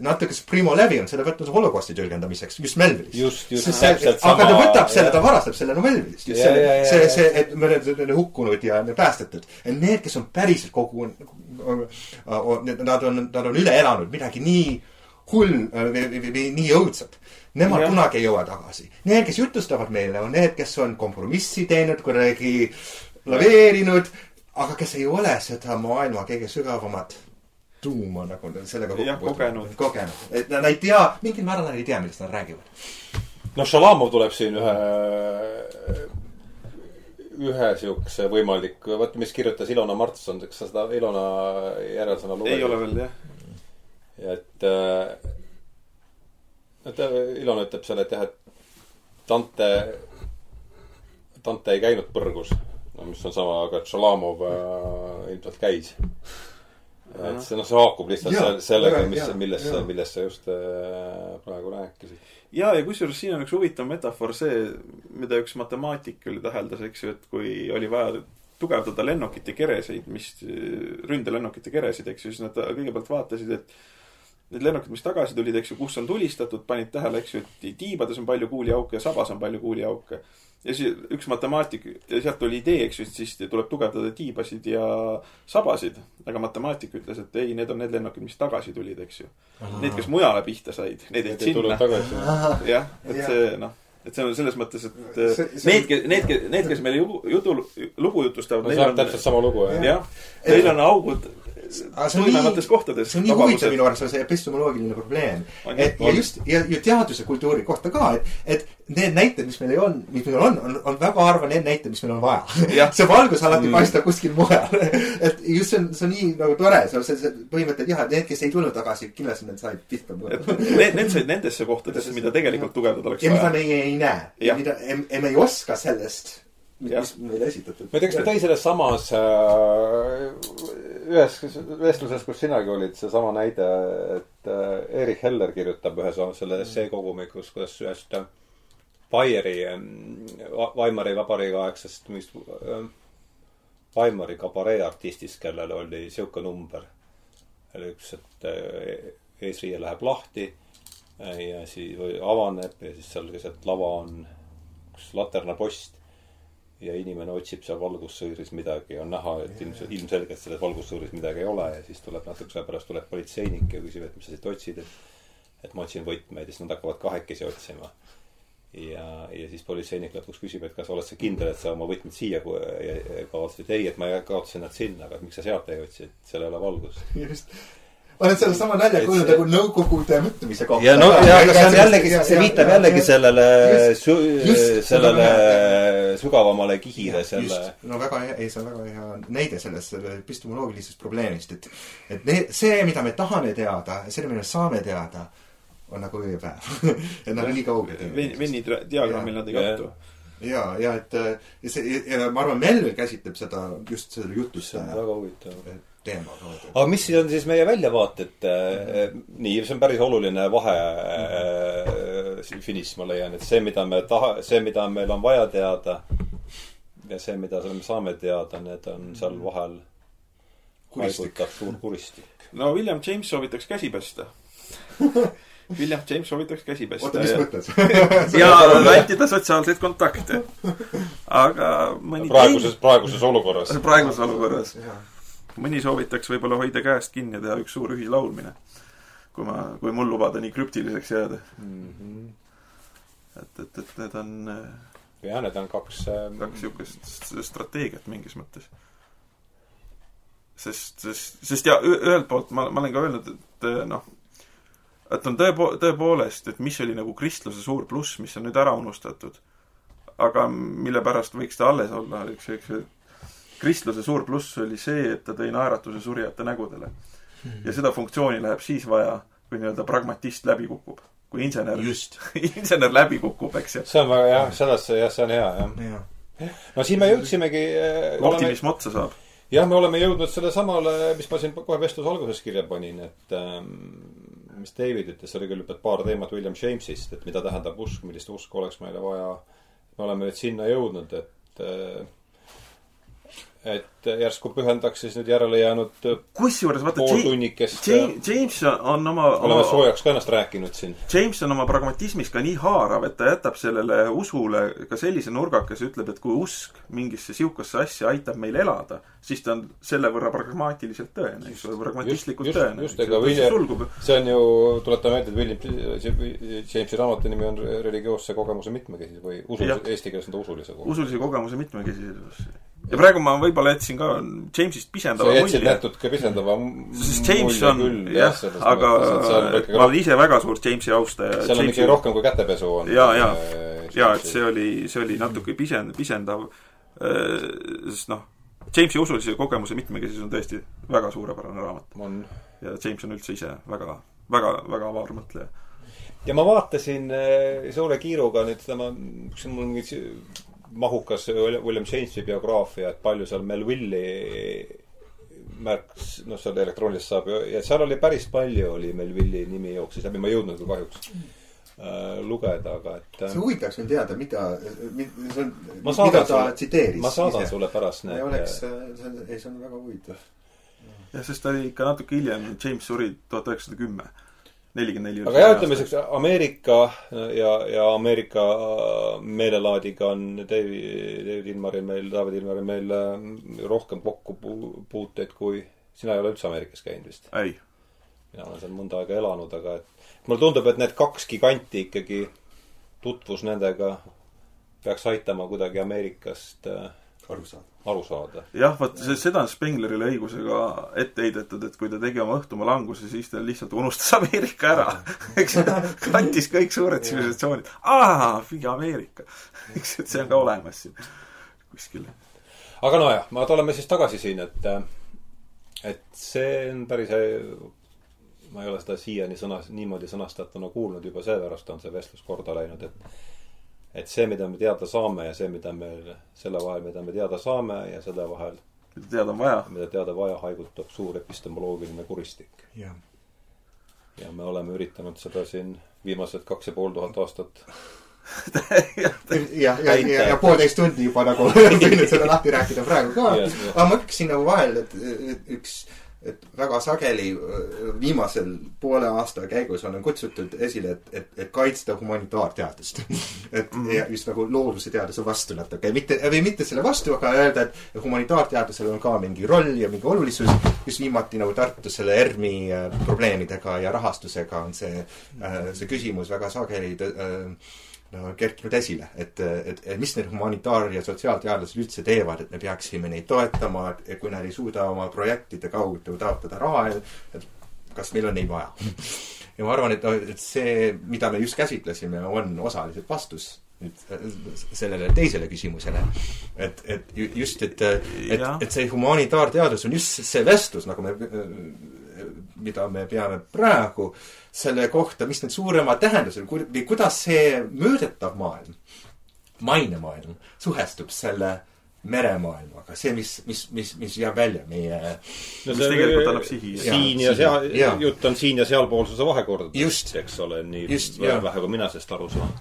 natuke see Primo Levi on selle võtnud holokausti tõlgendamiseks, just Melvilist. just, just. aga ta võtab selle, ta varastab selle no Melvilist. just see, see, see, et me oleme hukkunud ja päästetud. Need, kes on päriselt kogu, nad on, nad on üle elanud midagi nii hull või, või, või nii õudset. Nemad ja. kunagi ei jõua tagasi. Need, kes jutustavad meile, on need, kes on kompromissi teinud, kuidagi laveerinud aga kes ei ole seda maailma kõige sügavamat tuuma nagu sellega kokku kogenud. kogenud, et nad ei tea, mingil määral nad ei tea, millest nad räägivad. noh, Šalamov tuleb siin ühe, ühe siukse võimaliku, vaata, mis kirjutas Ilona Martson, kas sa seda Ilona järelsõna lugesid? ei ole veel, jah. et, et Ilona ütleb seal, et jah, et Dante, Dante ei käinud põrgus no mis on sama, aga Šalamov äh, ilmselt käis. et see, noh, see haakub lihtsalt ja, sellega, mis, millest sa, millest sa just äh, praegu rääkisid. ja, ja kusjuures siin on üks huvitav metafoor see, mida üks matemaatik küll täheldas, eks ju, et kui oli vaja tugevdada lennukite kereseid, mis, ründelennukite keresid, eks ju, siis nad kõigepealt vaatasid, et need lennukid, mis tagasi tulid, eks ju, kus on tulistatud, panid tähele, eks ju, et tiibades on palju kuuliauke ja sabas on palju kuuliauke ja siis üks matemaatik, sealt tuli idee, eks ju, et siis tuleb tugevdada tiibasid ja sabasid. aga matemaatik ütles, et ei, need on need lennukid, mis tagasi tulid, eks ju. Need, kes mujale pihta said, need jäid sinna. jah, et see noh, et see on selles mõttes, et see, see need, kes, need, need, kes meile jutu, lugu jutustavad no,. see on täpselt sama lugu, jah. jah, neil on augud tuimemates kohtades. see on nii huvitav minu arvates, see epistemoloogiline probleem. et ja just, ja, ja teaduse kultuuri kohta ka, et, et need näited, mis meil ei on, mis meil on, on, on väga harva need näited, mis meil on vaja <laughs> see valgus alati mm. paistab kuskil mujal <laughs> et just see on, see on nii nagu tore, see on see, see põhimõte, et jah, et need, kes ei tulnud tagasi, kindlasti nad said pihta. <laughs> Need, need said nendesse kohtadesse, mida tegelikult tugevdada oleks vaja. ja mida meie ei näe. ja mida, me ei oska sellest meile esitatud. ma ei tea, kas me tõi selles samas äh, ühes vestluses, kus sinagi olid, seesama näide, et äh, Erich Heller kirjutab ühes selle essee kogumikus, kuidas ühest äh, Baieri äh,, Weimari vabariigi aegsest äh, Weimari kabaree artistist, kellel oli sihuke number. Üks, et äh, eesriie läheb lahti äh, ja siis või avaneb ja siis seal keset lava on üks laternapost ja inimene otsib seal valgussõõris midagi, on näha, et ilmselt, ilmselgelt selles valgussõõris midagi ei ole ja siis tuleb natukese aja pärast tuleb politseinik ja küsib, et mis sa siit otsid, et et ma otsin võtmeid ja siis nad hakkavad kahekesi otsima. ja, ja siis politseinik lõpuks küsib, et kas oled sa kindel, et sa oma võtmed siia kaotasid, ei, et ma kaotasin nad sinna, aga miks sa sealt ei otsi, et seal ei ole valgust. <laughs> just. Olen sellesama nalja Et kuulnud nagu nõukogude mõtlemise kohta. ja no ja, aga see on jällegi, see viitab jällegi sellele sellele seda sügavamale kihile selle no väga hea, ei see on väga hea näide sellest selle epistemoloogilisest probleemist, et et need, see, mida me tahame teada, see, mida me saame teada, on nagu ööpäev. <laughs> et nad on nii kaugel. Venni, diagrammil nad ei kattu. ja, ja et ja see, ja ma arvan, Melville käsitleb seda just selle see on väga huvitav. teema kaudu. aga mis siis on siis meie väljavaated? nii, see on päris oluline vahe äh, finiš, ma leian, et see, mida me taha, see, mida meil on vaja teada ja see, mida me saame teada, need on seal vahel Kuristik. haigutab suur kuristik. no William James soovitaks käsi pesta. <laughs> William James soovitaks käsi pesta. oota, mis mõttes? <laughs> <laughs> ja vältida sotsiaalseid kontakte. aga mõni praeguses, praeguses olukorras. praeguses olukorras mõni soovitaks võib-olla hoida käest kinni ja teha üks suur ühilaulmine. kui ma, kui mul lubada nii krüptiliseks jääda. Mhm. et, et, et need on äh, jah, need on kaks, kaks niisugust strateegiat mingis mõttes. sest, sest, sest ja ühelt poolt ma, ma olen ka öelnud, et äh, noh, et on tõepo-, tõepoolest, et mis oli nagu kristluse suur pluss, mis on nüüd ära unustatud, aga mille pärast võiks ta alles olla, eks, eks kristluse suur pluss oli see, et ta tõi naeratuse surijate nägudele. ja seda funktsiooni läheb siis vaja, kui nii-öelda pragmatist läbi kukub. kui insener, just, <laughs> insener läbi kukub, eks ju. see on väga jah, selles, jah, see on hea, jah. jah. no siin me jõudsimegi, oleme, optimism otsa saab. jah, me oleme jõudnud selle samale, mis ma siin kohe vestluse alguses kirja panin, et ähm, mis David ütles, oli küll paar teemat William Jamesist, et mida tähendab usk, millist usku oleks meile vaja. me oleme nüüd sinna jõudnud, et äh, et järsku pühendaks siis nüüd järele jäänud kusjuures vaata, pool tunnikest. James on oma, oleme soojaks ka ennast rääkinud siin. James on oma pragmatismis ka nii haarav, et ta jätab sellele usule ka sellise nurgakese, ütleb, et kui usk mingisse sihukesse asja aitab meil elada, siis ta on selle võrra pragmaatiliselt tõene, eks ole, pragmatistlikult tõene. just, ega William- see on ju, tuletame meelde, et William Jamesi raamatu nimi on religioosse kogemuse mitmekesisus või usu eesti keeles on ta usulise kogemuse. usulise kogemuse mitmekesisus. Ja praegu ma võib-olla jätsin ka Jamesist sa pisendava jätsid mulje. natuke pisendava sest James on, jah, aga ma olen ise väga suur Jamesi austaja. seal on ikkagi rohkem kui kätepesu on. ja, ja, ja et see oli, see oli natuke pisend-, pisendav. sest noh, Jamesi usulise kogemuse mitmekesisus on tõesti väga suurepärane raamat on. ja James on üldse ise väga, väga, väga avar mõtleja. ja ma vaatasin äh, suure kiiruga nüüd tema, üks on mul mingi mahukas William Jamesi biograafia, et palju seal Melvilli märks, noh, seal elektrooniliselt saab ja seal oli päris palju oli Melvilli nimi jooksis läbi, ma ei jõudnud küll kahjuks äh, lugeda, aga et see huvitaks mind teada, mida, see on, Ma mida ta sulle- tsiteeris. ma saadan sulle pärast ei need oleks, see on, ei see on väga huvitav. jah, sest ta oli ikka natuke hiljem, James suri tuhat üheksasada kümme, nelikümmend neli. aga jah, ütleme siukse Ameerika ja, ja Ameerika meelelaadiga on David, David Ilmaril meil, David Ilmaril meil äh, rohkem kokkupuuteid kui sina ei ole üldse Ameerikas käinud vist. ei, mina olen seal mõnda aega elanud, aga et mulle tundub, et need kaks giganti ikkagi, tutvus nendega peaks aitama kuidagi Ameerikast äh, aru saada. Aru saada. jah, vot seda on Spenglerile õigusega ette heidetud, et kui ta tegi oma õhtumaa languse, siis ta lihtsalt unustas Ameerika ära. <laughs> eks ju, kantis kõik suured tsivilisatsioonid. aa, mingi Ameerika. <laughs> eks, et see on ka olemas siin kuskil. aga nojah, ma tuleme siis tagasi siin, et et see on päris ma ei ole seda siiani sõna, niimoodi sõnastatuna kuulnud, juba seepärast on see vestlus korda läinud, et et see, mida me teada saame ja see, mida me, selle vahel, mida me teada saame ja selle vahel, mida teada on vaja. mida teada vaja, haigutab suur epistemoloogiline kuristik. jah. ja me oleme üritanud seda siin viimased kaks ja pool tuhat aastat ja, ja, ja, ja, ja poolteist tundi juba nagu <laughs> võinud seda lahti rääkida praegu ka aga ma ütleksin nagu vahel, et et üks et väga sageli viimasel poole aasta käigus olen kutsutud esile, et, et, et kaitsta humanitaarteadust <laughs> et mm ja just nagu looduse teaduse vastu natuke, mitte, või mitte selle vastu, aga öelda, et humanitaarteadusel on ka mingi roll ja mingi olulisus. just viimati nagu Tartus selle ERM-i probleemidega ja rahastusega on see, see küsimus väga sageli äh, kerkinud esile, et, et, et mis need humanitaar- ja sotsiaalteadlased üldse teevad, et me peaksime neid toetama, et kui nad ei suuda oma projektide kaudu taotleda raha, et kas meil on neid vaja. <laughs> ja ma arvan, et, et see, mida me just käsitlesime, on osaliselt vastus nüüd sellele teisele küsimusele. et, et just, et, et, et see humanitaarteadus on just see vestlus, nagu me mida me peame praegu, selle kohta, mis need suuremad tähendused või kuidas see mõõdetav maailm, mainemaailm, suhestub selle meremaailmaga, see, mis, mis, mis, mis jääb välja meie no see tegelikult annab sihi. siin ja, ja seal, jutt on siin- ja sealpoolsuse vahekordadest, eks ole, nii just, vähe kui mina sellest aru saan.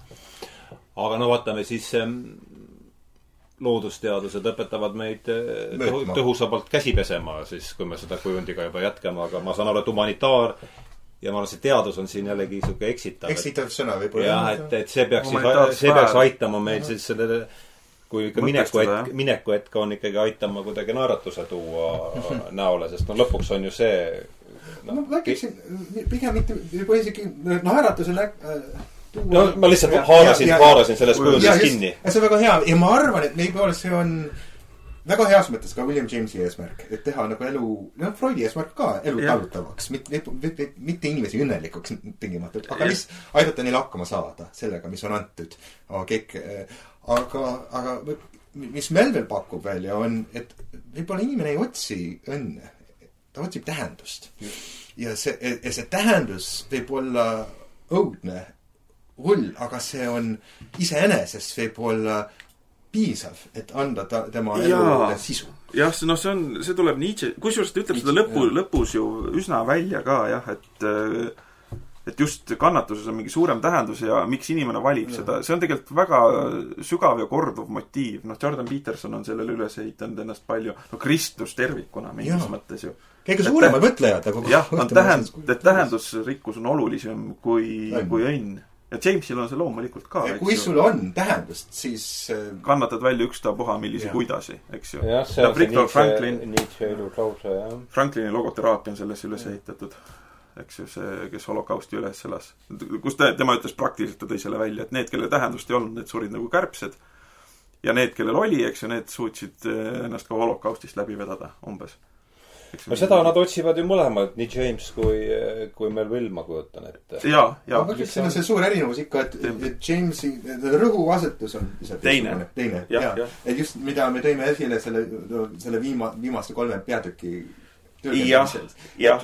aga no vaatame siis ähm, loodusteadused õpetavad meid eh, tõhu, tõhusamalt käsi pesema, siis kui me seda kujundiga juba jätkame, aga ma saan aru, et humanitaar ja ma arvan, see teadus on siin jällegi niisugune eksitav. eksitav sõna võib-olla. jah, et, et see peaks siis, see peaks aitama meil siis sellele kui ikka minekuhetk, minekuhetk on ikkagi aitama kuidagi naeratuse tuua <laughs> näole, sest no lõpuks on ju see no, ma räägiksin pigem mitte, võib-olla isegi naeratuse nä- no ma lihtsalt haarasin, haarasin sellest kujundist kinni. see on väga hea ja ma arvan, et võib-olla see on väga heas mõttes ka William Jamesi eesmärk, et teha nagu elu, noh, Freudi eesmärk ka, elu talutavaks, mitte, mitte, mitte inimesi õnnelikuks tingimatult, aga lihtsalt aidata neil hakkama saada sellega, mis on antud. kõik, aga, aga mis Melville pakub välja, on, et võib-olla inimene ei otsi õnne, ta otsib tähendust. ja see, ja see tähendus võib olla õudne hull, aga see on iseenesest võib-olla piisav, et anda ta, tema elule sisu. jah, noh, see on, see tuleb Nietzsche, kusjuures ta ütleb Nietzsche, seda lõpu, lõpus ju üsna välja ka jah, et et just kannatuses on mingi suurem tähendus ja miks inimene valib ja. seda, see on tegelikult väga sügav ja korduv motiiv. noh, Jordan Peterson on sellele üles ehitanud ennast palju, no Kristus tervikuna mingis ja. mõttes ju. kõige suuremad mõtlejad nagu jah, on tähend-, et tähendusrikkus on olulisem kui, kui õnn ja Jamesil on see loomulikult ka. kui sul on tähendust, siis äh, kannatad välja ükstapuha millise kuidasi, eks ju. jah, see on see Nietzsche, Franklin, Nietzsche elulause, jah. Franklini logoteraapia on sellesse üles ehitatud. eks ju, see, kes holokausti üles elas. kus ta, tema ütles praktiliselt, ta tõi selle välja, et need, kellel tähendust ei olnud, need surid nagu kärbsed. ja need, kellel oli, eks ju, need suutsid äh, ennast ka holokaustist läbi vedada, umbes no seda nad otsivad ju mõlemad, nii James kui, kui Melville, ma kujutan ette. jaa, jaa. ma ütleks, siin on see suur erinevus ikka, et, et Jamesi rõhuasetus on teine, teine, jaa. et just, mida me tõime esile selle, selle viima-, viimaste kolme peatüki tõlgendamisel.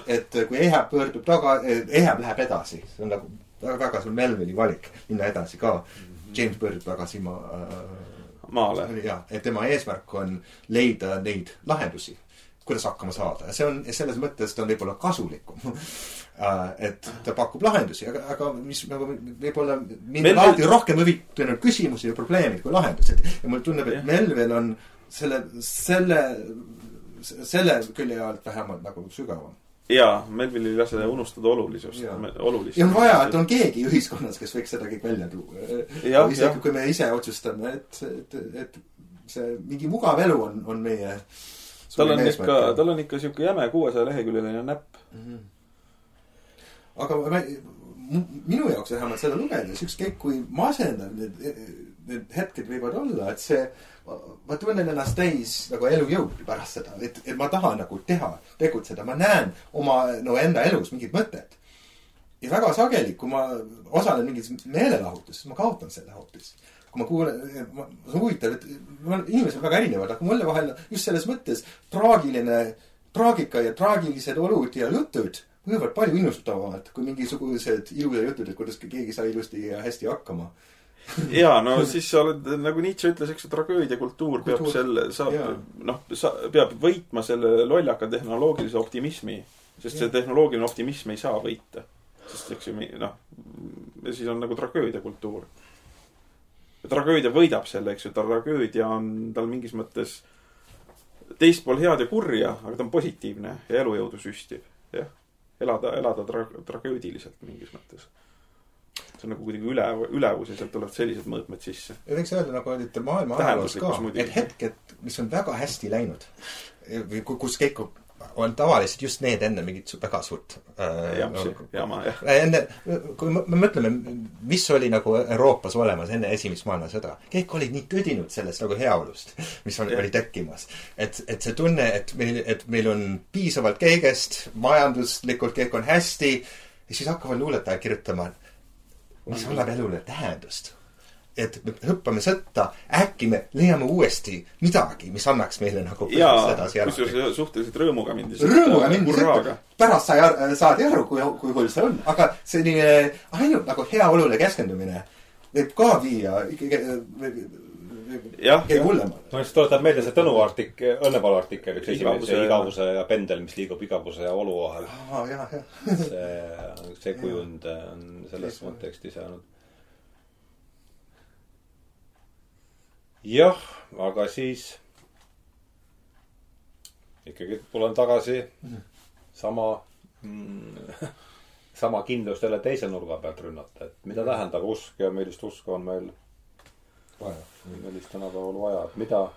et kui Ehab pöördub taga, Ehab läheb edasi, see on nagu väga, väga suur Melville'i valik, minna edasi ka. James pöördub tagasi ma, äh, maale. jah, et tema eesmärk on leida neid lahendusi kuidas hakkama saada. Ja see on, selles mõttes ta on võib-olla kasulikum. <laughs> Äh, et ta pakub lahendusi, aga, aga mis nagu võib-olla mind on alati rohkem huvitanud küsimusi ja probleemid kui lahendused. ja mulle tundub, et Melville on selle, selle, selle külje alt vähemalt nagu sügavam. Jaa, Melville ei lase unustada olulisust, olulist. ja on vaja, et on keegi ühiskonnas, kes võiks seda kõik välja tuua. isegi kui me ise otsustame, et, et, et see mingi mugav elu on, on meie tal on ikka, tal on ikka sihuke jäme kuuesaja leheküljeline näpp mm. -hmm. aga ma, minu jaoks vähemalt seda lugedes, ükskõik kui masendav need, need hetked võivad olla, et see, ma tunnen ennast täis nagu elujõudu pärast seda, et, et ma tahan nagu teha, tegutseda, ma näen oma no enda elus mingit mõtet. ja väga sageli, kui ma osalen mingis meelelahutuses, ma kaotan selle hoopis kui ma kuulen, see on huvitav, et inimesed on väga erinevad, aga mulle vahel just selles mõttes traagiline, traagika ja traagilised olud ja jutud mõjuvad palju innustavamat kui mingisugused ilusad jutud, et kuidas keegi sai ilusti ja hästi hakkama ja no <laughs> siis sa oled, nagu Nietzsche ütles, eks ju, tragöödiakultuur peab selle, saab, noh, sa, peab võitma selle lollaka tehnoloogilise optimismi. sest ja. see tehnoloogiline optimism ei saa võita. sest eks ju, noh, siis on nagu tragöödiakultuur tragöödia võidab selle, eks ju, tragöödia on tal mingis mõttes teispool head ja kurja, aga ta on positiivne ja elujõudu süstib, jah. elada, elada tra-, tragöödiliselt mingis mõttes. see on nagu kuidagi üle, ülevus ja sealt tulevad sellised mõõtmed sisse. ja võiks öelda nagu, et maailma ajaloos ka, et hetked, mis on väga hästi läinud, kus kõik on tavaliselt just need enne mingit väga suurt äh, Jampsi, no, jama, jah. enne, kui me, me mõtleme, mis oli nagu Euroopas olemas enne esimest maailmasõda, kõik olid nii tödinud sellest nagu heaolust, <laughs> mis on, oli tekkimas. et, et see tunne, et meil, et meil on piisavalt kõigest, majanduslikult kõik on hästi, ja siis hakkavad luuletajad kirjutama, mis annab elule tähendust et me hüppame sõtta, äkki me leiame uuesti midagi, mis annaks meile nagu jaa, kusjuures suhteliselt rõõmuga mindi rõõmuga mindi sõtta. pärast sai, saadi aru, kui, kui hull see on, aga selline ainult nagu heaolule keskendumine võib ka viia jah, kõige hullemale. no siis tuletab meelde see Tõnu artik-, Õnnepalu artikkel, üks esimene, see igavuse ja pendel, mis liigub igavuse ja olu vahel. see, see kujund on selles kontekstis jäänud jah, aga siis ikkagi tulen tagasi sama mm, <laughs> sama kindlust jälle teise nurga pealt rünnata, et mida tähendab usk ja millist usku on meil vaja, millist tänapäeval vaja, et mida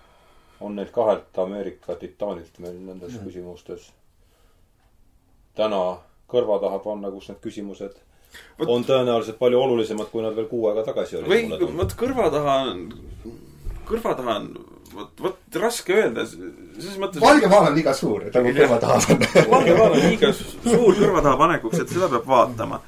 on neilt kahelt Ameerika titaanilt meil nendes mm -hmm. küsimustes täna kõrva taha panna, kus need küsimused Võt... on tõenäoliselt palju olulisemad, kui nad veel kuu aega tagasi olid. või, vot kõrva taha on kõrva taha on, vot, vot raske öelda, selles mõttes. valge maal on liiga suur, et nagu kõrva taha panna. valge maal on liiga suur kõrva taha panekuks, et seda peab vaatama.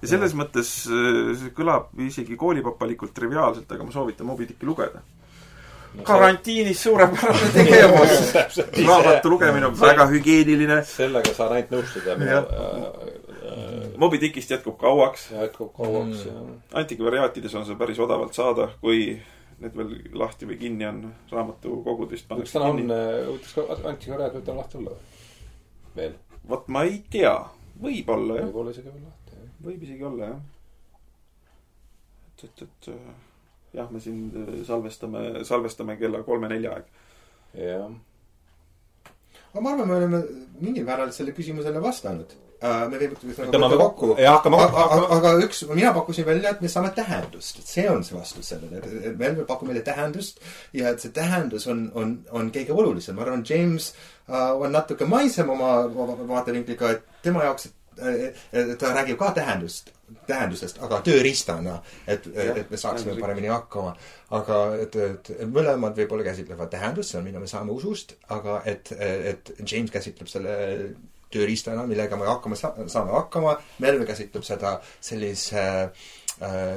ja selles mõttes äh, see kõlab isegi koolipapalikult triviaalselt, aga ma soovitan Moby Dicki lugeda no,. karantiinis suurepärane <laughs> tegevus raamatu lugemine on väga hügieeniline. sellega saan ainult nõustuda. Moby Dickist jätkub kauaks. jätkub kauaks mm., jah. antikvariaatides on see päris odavalt saada, kui need veel lahti või kinni on raamatukogudest. kas täna on, huvitaks ka, antikvariaat võib täna lahti olla või? veel? vot ma ei tea, võib-olla jah. võib-olla isegi veel lahti, jah. võib isegi olla jah. et, et, et jah, me siin salvestame, salvestame kella kolme-nelja aeg. jah. aga ma arvan, me oleme mingil määral selle küsimusele vastanud Äh, me tõmbame kokku. Ja hakkame aga, aga üks, mina pakkusin välja, et me saame tähendust, et see on see vastus sellele, et Melville pakub meile tähendust ja et see tähendus on, on, on kõige olulisem, ma arvan, James uh, on natuke maisem oma, oma vaatevinkliga, et tema jaoks, et ta räägib ka tähendust, tähendusest, aga tööriistana, et, et me saaksime paremini hakkama. aga et, et mõlemad võib-olla käsitlevad tähendust, see on, mida me saame usust, aga et, et James käsitleb selle tööriistana, millega me hakkama sa saame hakkama. Melve käsitleb seda sellise äh,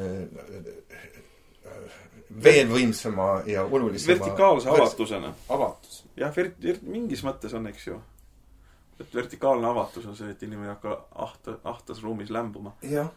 veel võimsama ja olulisema vertikaalse avatusena. avatus. jah, ver-, mingis mõttes on, eks ju. et vertikaalne avatus on see, et inimene ei hakka ahta, ahtas ruumis lämbuma. jah.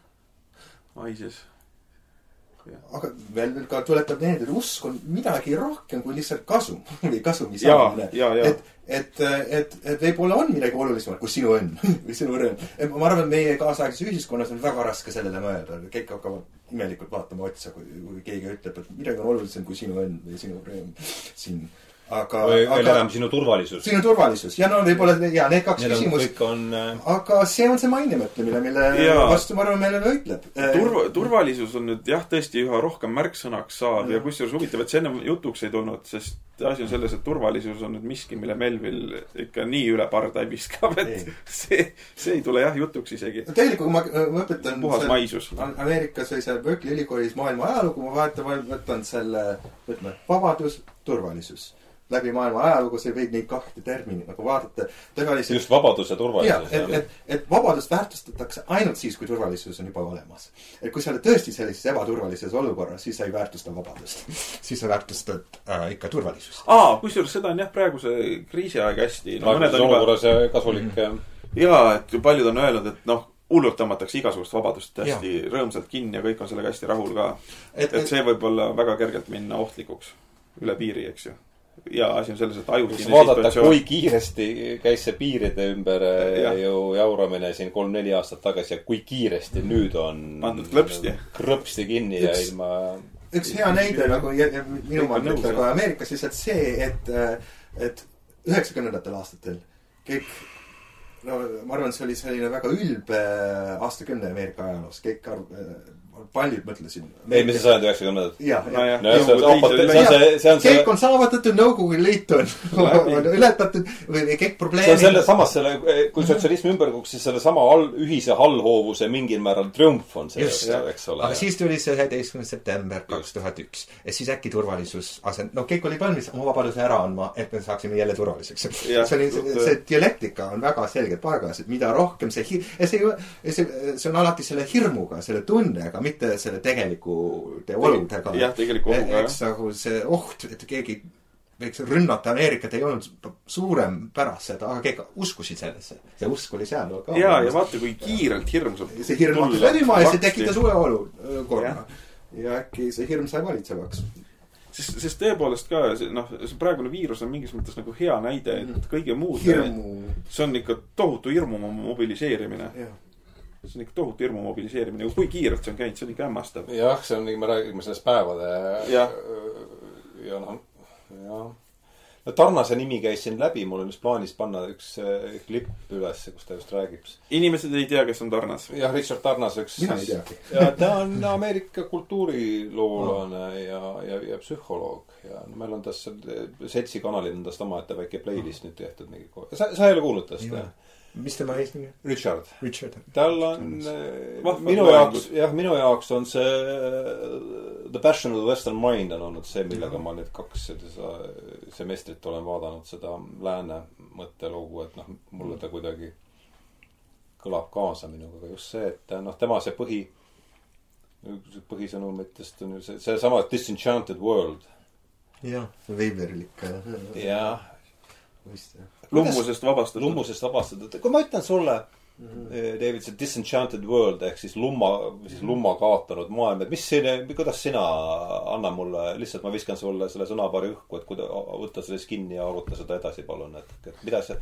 Maises aga veel, veel ka tuletab meelde, et usk on midagi rohkem kui lihtsalt kasum <laughs> või kasumi saamine. et, et, et, et võib-olla on midagi olulisemat kui sinu õnn <laughs> või sinu rõõm. ma arvan, et meie kaasaegses ühiskonnas on väga raske sellele mõelda. kõik hakkavad imelikult vaatama otsa, kui, kui keegi ütleb, et midagi on olulisem kui sinu õnn või sinu rõõm siin aga või veel enam sinu turvalisus. sinu turvalisus ja no võib-olla ja need kaks need küsimust. On... Äh, aga see on see mainemõtlemine, mille ja. vastu ma arvan, meile võitleb. Turv-, turvalisus on nüüd jah, tõesti üha rohkem märksõnaks saanud ja, ja kusjuures huvitav, et see ennem jutuks ei tulnud, sest asi on selles, et turvalisus on nüüd miski, mille Melville ikka nii üle parda ei viskab, et ei. see, see ei tule jah jutuks isegi. tegelikult ma, ma õpetan puhas maisus. Ameerikas või seal Berkeley ülikoolis maailma ajalugu, ma vahetan, võtan selle, ütleme, vabadus, turvalisus läbi maailma ajalugu, sa võid neid kahte terminit nagu vaadata. tavaliselt. just vabadus ja turvalisus. et, et, et vabadust väärtustatakse ainult siis, kui turvalisus on juba olemas. et kui sa oled tõesti sellises ebaturvalises olukorras, siis sa ei väärtusta vabadust <laughs> siis sa väärtustad äh, ikka turvalisust. aa, kusjuures seda on jah, praeguse kriisiaeg hästi no,. praeguses olukorras juba... kasulik mm. -hmm. jaa, et paljud on öelnud, et noh hullult tõmmatakse igasugust vabadust hästi ja. rõõmsalt kinni ja kõik on sellega hästi rahul ka. et, et see võib olla väga kergelt minna ohtlikuks üle piiri, eks ju ja asi on selles, et ajutine vaadata, kui kiiresti käis see piiride ümber äh, ja. ju jauramine siin kolm-neli aastat tagasi ja kui kiiresti nüüd on pandud klõpsti, klõpsti kinni üks, ja ilma üks hea näide nagu minu maalt ütleb ka Ameerikas lihtsalt see, et, äh, et üheksakümnendatel aastatel kõik no ma arvan, see oli selline väga ülbe aastakümne Ameerika ajaloos, kõik arv-, paljud mõtlesin. eelmise sajandi üheksakümnendad. jah, jah. kõik on saavutatud, Nõukogude Liit on, <laughs> <laughs> on ületatud või kõik probleemid. see on selle samas selle, kui sotsialism ümber kukkus, siis sellesama all, ühise allhoovuse mingil määral triumf on see, eks ole. aga siis tuli see üheteistkümnes september kaks tuhat üks. ja siis äkki turvalisus asend-, no kõik olid valmis oma vabaduse ära andma, et me saaksime jälle turvaliseks. see oli, see dialektika on väga selgelt paigas, et mida rohkem see hi-, ja see, see, see on alati selle hirmuga, selle tundega, mitte selle tegeliku oludega. jah, tegeliku ohuga, jah. eks nagu see oht, et keegi võiks rünnata Ameerikat ei olnud suurem pärast seda, aga kõik uskusid sellesse. see usk oli seal ka. ja, ja vaata, kui kiirelt hirm saab see hirm hakkas levima ja see tekitas uue olukorra. ja äkki see hirm sai valitsevaks sest, sest tõepoolest ka noh, see praegune viirus on mingis mõttes nagu hea näide, et mm. kõige muud see on ikka tohutu hirmu mobiliseerimine see on ikka tohutu hirmu mobiliseerimine, kui kiirelt see on käinud, see on ikka hämmastav. jah, see on, me räägime sellest päevade ja, ja noh, jah. no Tarnase nimi käis siin läbi, mul on just plaanis panna üks klipp üles, kus ta just räägib. inimesed ei tea, kes on Tarnas? jah, Richard Tarnas, üks. mina ei teagi. ja ta on Ameerika kultuuriloolane no. ja, ja, ja psühholoog ja no meil on tast seal seltsikanalil on tast omaette väike playlist nüüd tehtud mingi kohe. sa, sa ei ole kuulnud tast? Mis tema eesnimi? Richard. Richard. tal on, äh, minu jaoks, jah, minu jaoks on see äh, The Passion of the Western Mind on olnud see, millega ma nüüd kaks semestrit olen vaadanud seda lääne mõttelugu, et noh, mulle ta kuidagi kõlab kaasa minuga, aga just see, et noh, tema see põhi, põhisõnumitest on ju see, seesama Disenchanted World. jah, jah. vist jah lummusest vabastatud. lummusest vabastatud. kui ma ütlen sulle mm, -hmm. David, see disenchanted world ehk siis lumma, siis lumma kaotanud maailm, et mis sine, kuidas sina, anna mulle, lihtsalt ma viskan sulle selle sõnapaari õhku, et kuida-, võta sellest kinni ja aruta seda edasi, palun, et, et mida see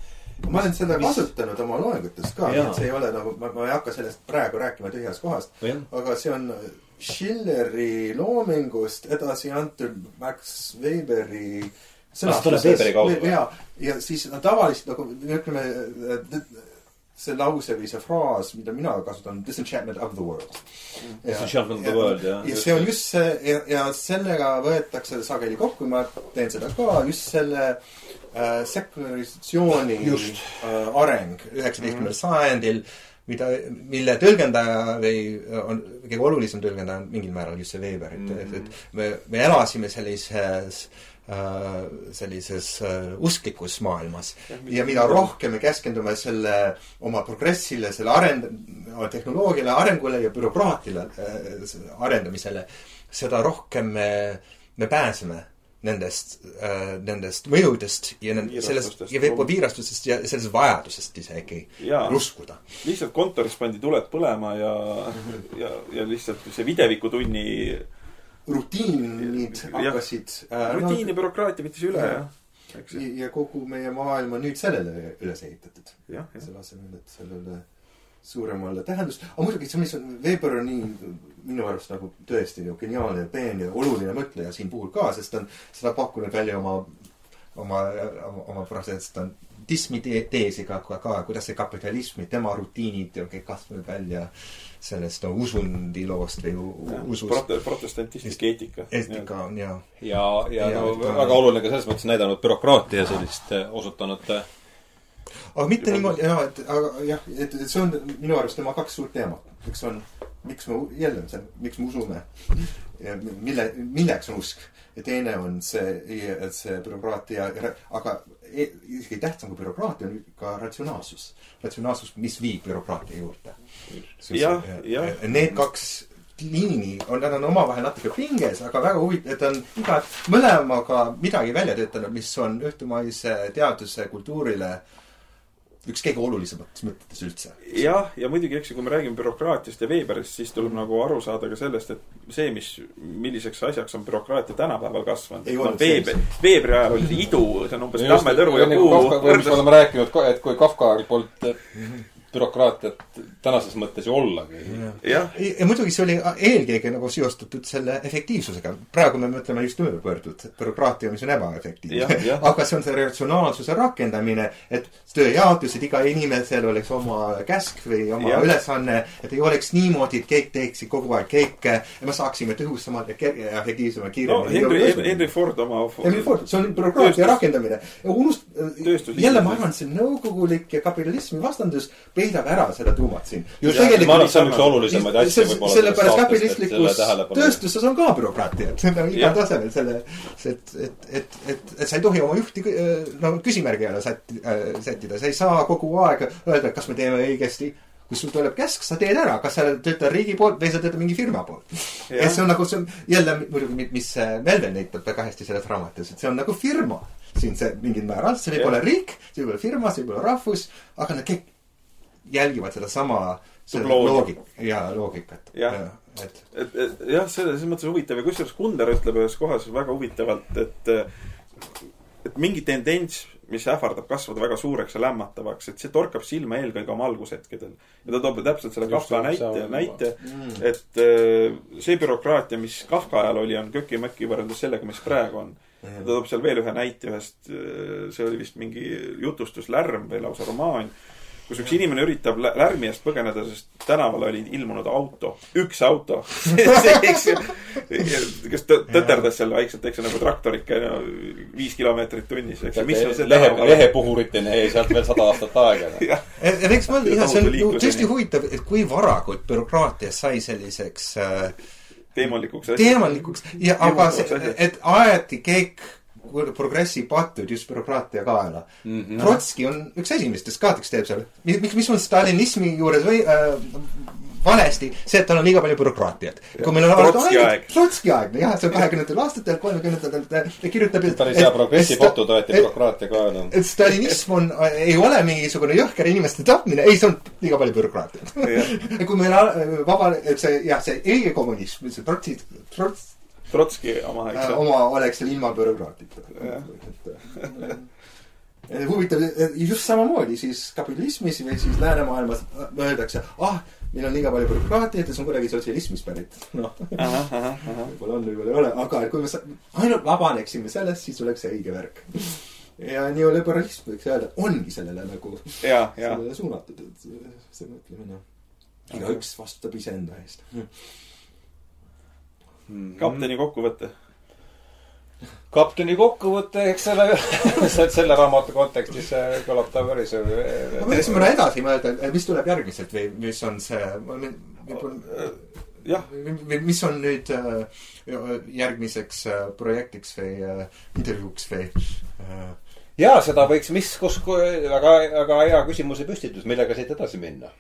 ma olen seda mis... kasutanud oma loengutes ka, nii et see ei ole nagu, ma, ma ei hakka sellest praegu rääkima tühjast kohast, aga see on Schilleri loomingust edasi antud Max Weberi äh, sõnastuses. ja, ja siis no, tavaliselt nagu ütleme, see lause või see fraas, mida mina kasutan, disenchantment of the world. Disenchantment of the world, jah. ja see on just see ja, ja sellega võetakse sageli kokku, ma teen seda ka, just selle äh, sekularisatsiooni äh, areng üheksateistkümnendal mm -hmm. sajandil mida, mille tõlgendaja või on kõige olulisem tõlgendaja on mingil määral just see Weber, et mm, -hmm. et me, me elasime sellises äh, sellises äh, usklikus maailmas. ja mida rohkem me keskendume selle oma progressile, selle arend-, tehnoloogiale, arengule ja bürokraatiale äh, arendamisele, seda rohkem me, me pääseme nendest äh,, nendest mõjudest ja sellest ja võib-olla piirastustest ja sellest vajadusest isegi uskuda. lihtsalt kontoris pandi tuled põlema ja ja, ja lihtsalt see videviikutunni rutiinid hakkasid äh,. rutiin ja bürokraatia võttis üle, jah. Ja, ja kogu meie maailm on nüüd sellele üles ehitatud. selle asemel, et sellele suuremale tähendust. aga muidugi see, mis on, Weber on nii minu arust nagu tõesti ju geniaalne ja peen ja oluline mõtleja siin puhul ka, sest ta on seda pakkunud välja oma, oma, oma, oma protestantismi teesi ka, ka, ka, kuidas see kapitalism ja tema rutiinid on kõik kasvanud välja sellest no usundiloost või usust Prote. protestantistlik eetika. eetika on ja. ja, ja, ja no ta... väga oluline ka selles mõttes näidanud bürokraatia sellist eh, osutanud eh, aga mitte niimoodi, jaa, et aga jah, et, et see on minu arust tema kaks suurt teemat. üks on, miks me, jälle on see, miks me usume ja mille, milleks on usk. ja teine on see, see bürokraatia, aga e, isegi tähtsam kui bürokraatia on ka ratsionaalsus. ratsionaalsus, mis viib bürokraatia juurde jah, jah. Need kaks liini on, nad on omavahel natuke pinges, aga väga huvitav, et on iga, mõlemaga midagi välja töötanud, mis on ühtumaise teaduse kultuurile üks kõige olulisemates mõtetes üldse. jah, ja muidugi, eks ju, kui me räägime bürokraatiast ja Weberist, siis tuleb nagu aru saada ka sellest, et see, mis, milliseks asjaks on bürokraatia tänapäeval kasvanud. no Weber, Weberi ajal oli see idu, see on umbes tamme, tõru ja mis me oleme rääkinud, et kui Kafka poolt bürokraatiat tänases mõttes ju ollagi. ja muidugi see oli eelkõige nagu seostatud selle efektiivsusega. praegu me mõtleme just ümberpöördult, et bürokraatia, mis on ebaefektiivne. aga see on see ratsionaalsuse rakendamine, et tööjaotus, et iga inimesel oleks oma käsk või oma ja. ülesanne, et ei oleks niimoodi, et kõik teeksid kogu aeg kõike ja me saaksime tõhusamalt ja efektiivsemalt, kiiremini no, Henry, Henry Ford oma Henry Ford, see on bürokraatia rakendamine. unust-, jälle ma arvan, see nõukogulik ja kapitalismi vastandus peidab ära seda tuumat siin. ma arvan, et see on üks olulisemaid asju võib-olla. sellepärast kapitalistlikus tööstuses on ka bürokraatia, et see on nagu igal tasemel selle, et, et, et, et, et sa ei tohi oma juhti no küsimärgi alla sätti, äh, sättida, sa ei saa kogu aeg öelda, et kas me teeme õigesti kui sul tuleb käsk, sa teed ära, kas sa töötad riigi poolt või sa töötad mingi firma poolt. et see on nagu, see on jälle muidugi, mis Melvin näitab väga hästi selles raamatus, et see on nagu firma siin see mingil määral, see võib olla riik, see võib olla firma, see võib olla rahvus, aga nad kõik jälgivad sedasama loogik- ja loogikat. jah, et, et, et jah, selles mõttes huvitav ja kusjuures Kunder ütleb ühes kohas väga huvitavalt, et et mingi tendents, mis ähvardab kasvada väga suureks ja lämmatavaks, et see torkab silma eelkõige oma algushetkedel. ja ta toob täpselt selle Kafka näite, näite mm., et see bürokraatia, mis Kafka ajal oli, on köki-möki võrreldes sellega, mis praegu on ta toob seal veel ühe näite ühest, see oli vist mingi jutustuslärm või lausa romaan, kus üks inimene üritab lärmi eest põgeneda, sest tänavale oli ilmunud auto, üks auto. <laughs> Kes tõterdas seal vaikselt, eks ju, nagu traktorike no, viis kilomeetrit tunnis, eks ju, mis on see lehe, lehepuhuriteni jäi sealt veel sada aastat aega. <laughs> ja eks ma, jah, see on ju tõesti huvitav, et kui varakult bürokraatia sai selliseks äh, teemalikuks asjaks. teemalikuks. Ja aga see, et aeti kõik progressi pattud just bürokraatia kaela mm. -hmm. Trotski on üks esimestest ka, kes teeb seal. miks, mis on stalinismi juures või äh, valesti see, et tal on liiga palju bürokraatiat. kui meil on Trotski aeg. Trotski aeg, jah, see on kahekümnendatel aastatel, kolmekümnendatel ta kirjutab, et. päris hea progressi potud võeti bürokraatia kaela. et stalinism on, ei ole mingisugune jõhker inimeste tapmine, ei, see on liiga palju bürokraatiat <laughs> kui meil vaba, et see jah, see õige kommunism, see Trotsi, Trots. Trotski oma, eks ju. oma oleks seal ilma bürokraatita huvitav, just samamoodi siis kapitalismis või siis läänemaailmas öeldakse, ah, meil on liiga palju bürokraatiat ja see on kuidagi sotsialismist pärit. noh, võib-olla on, võib-olla ei ole, aga kui me ainult vabaneksime sellest, siis oleks see õige värk. ja neoliberalism võiks öelda, ongi sellele nagu, sellele suunatud, et see mõtlemine. igaüks vastutab iseenda eest. Kapteni kokkuvõte. Kapteni kokkuvõte, eks selle <laughs> selle raamatu kontekstis kõlab ta päris. ma mõtlesin mõne edasi mõelda, mis tuleb järgmiselt või mis on see, jah, või mis on nüüd äh, järgmiseks äh, projektiks või äh, intervjuuks või jaa, seda võiks, mis, kus, väga, väga hea küsimuse püstitus, millega siit edasi minna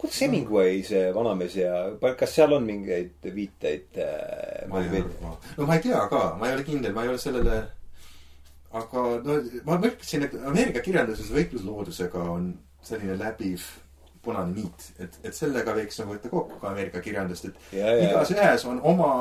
kuidas Hemingway, see vanamees ja kas seal on mingeid viiteid äh,? ma ei arva. no ma ei tea ka, ma ei ole kindel, ma ei ole sellele. aga no ma mõtlesin, et Ameerika kirjanduses võitlus loodusega on selline läbiv punane niit, et, et sellega võiks nagu võtta kokku ka Ameerika kirjandust, et ja, ja. igas ühes on oma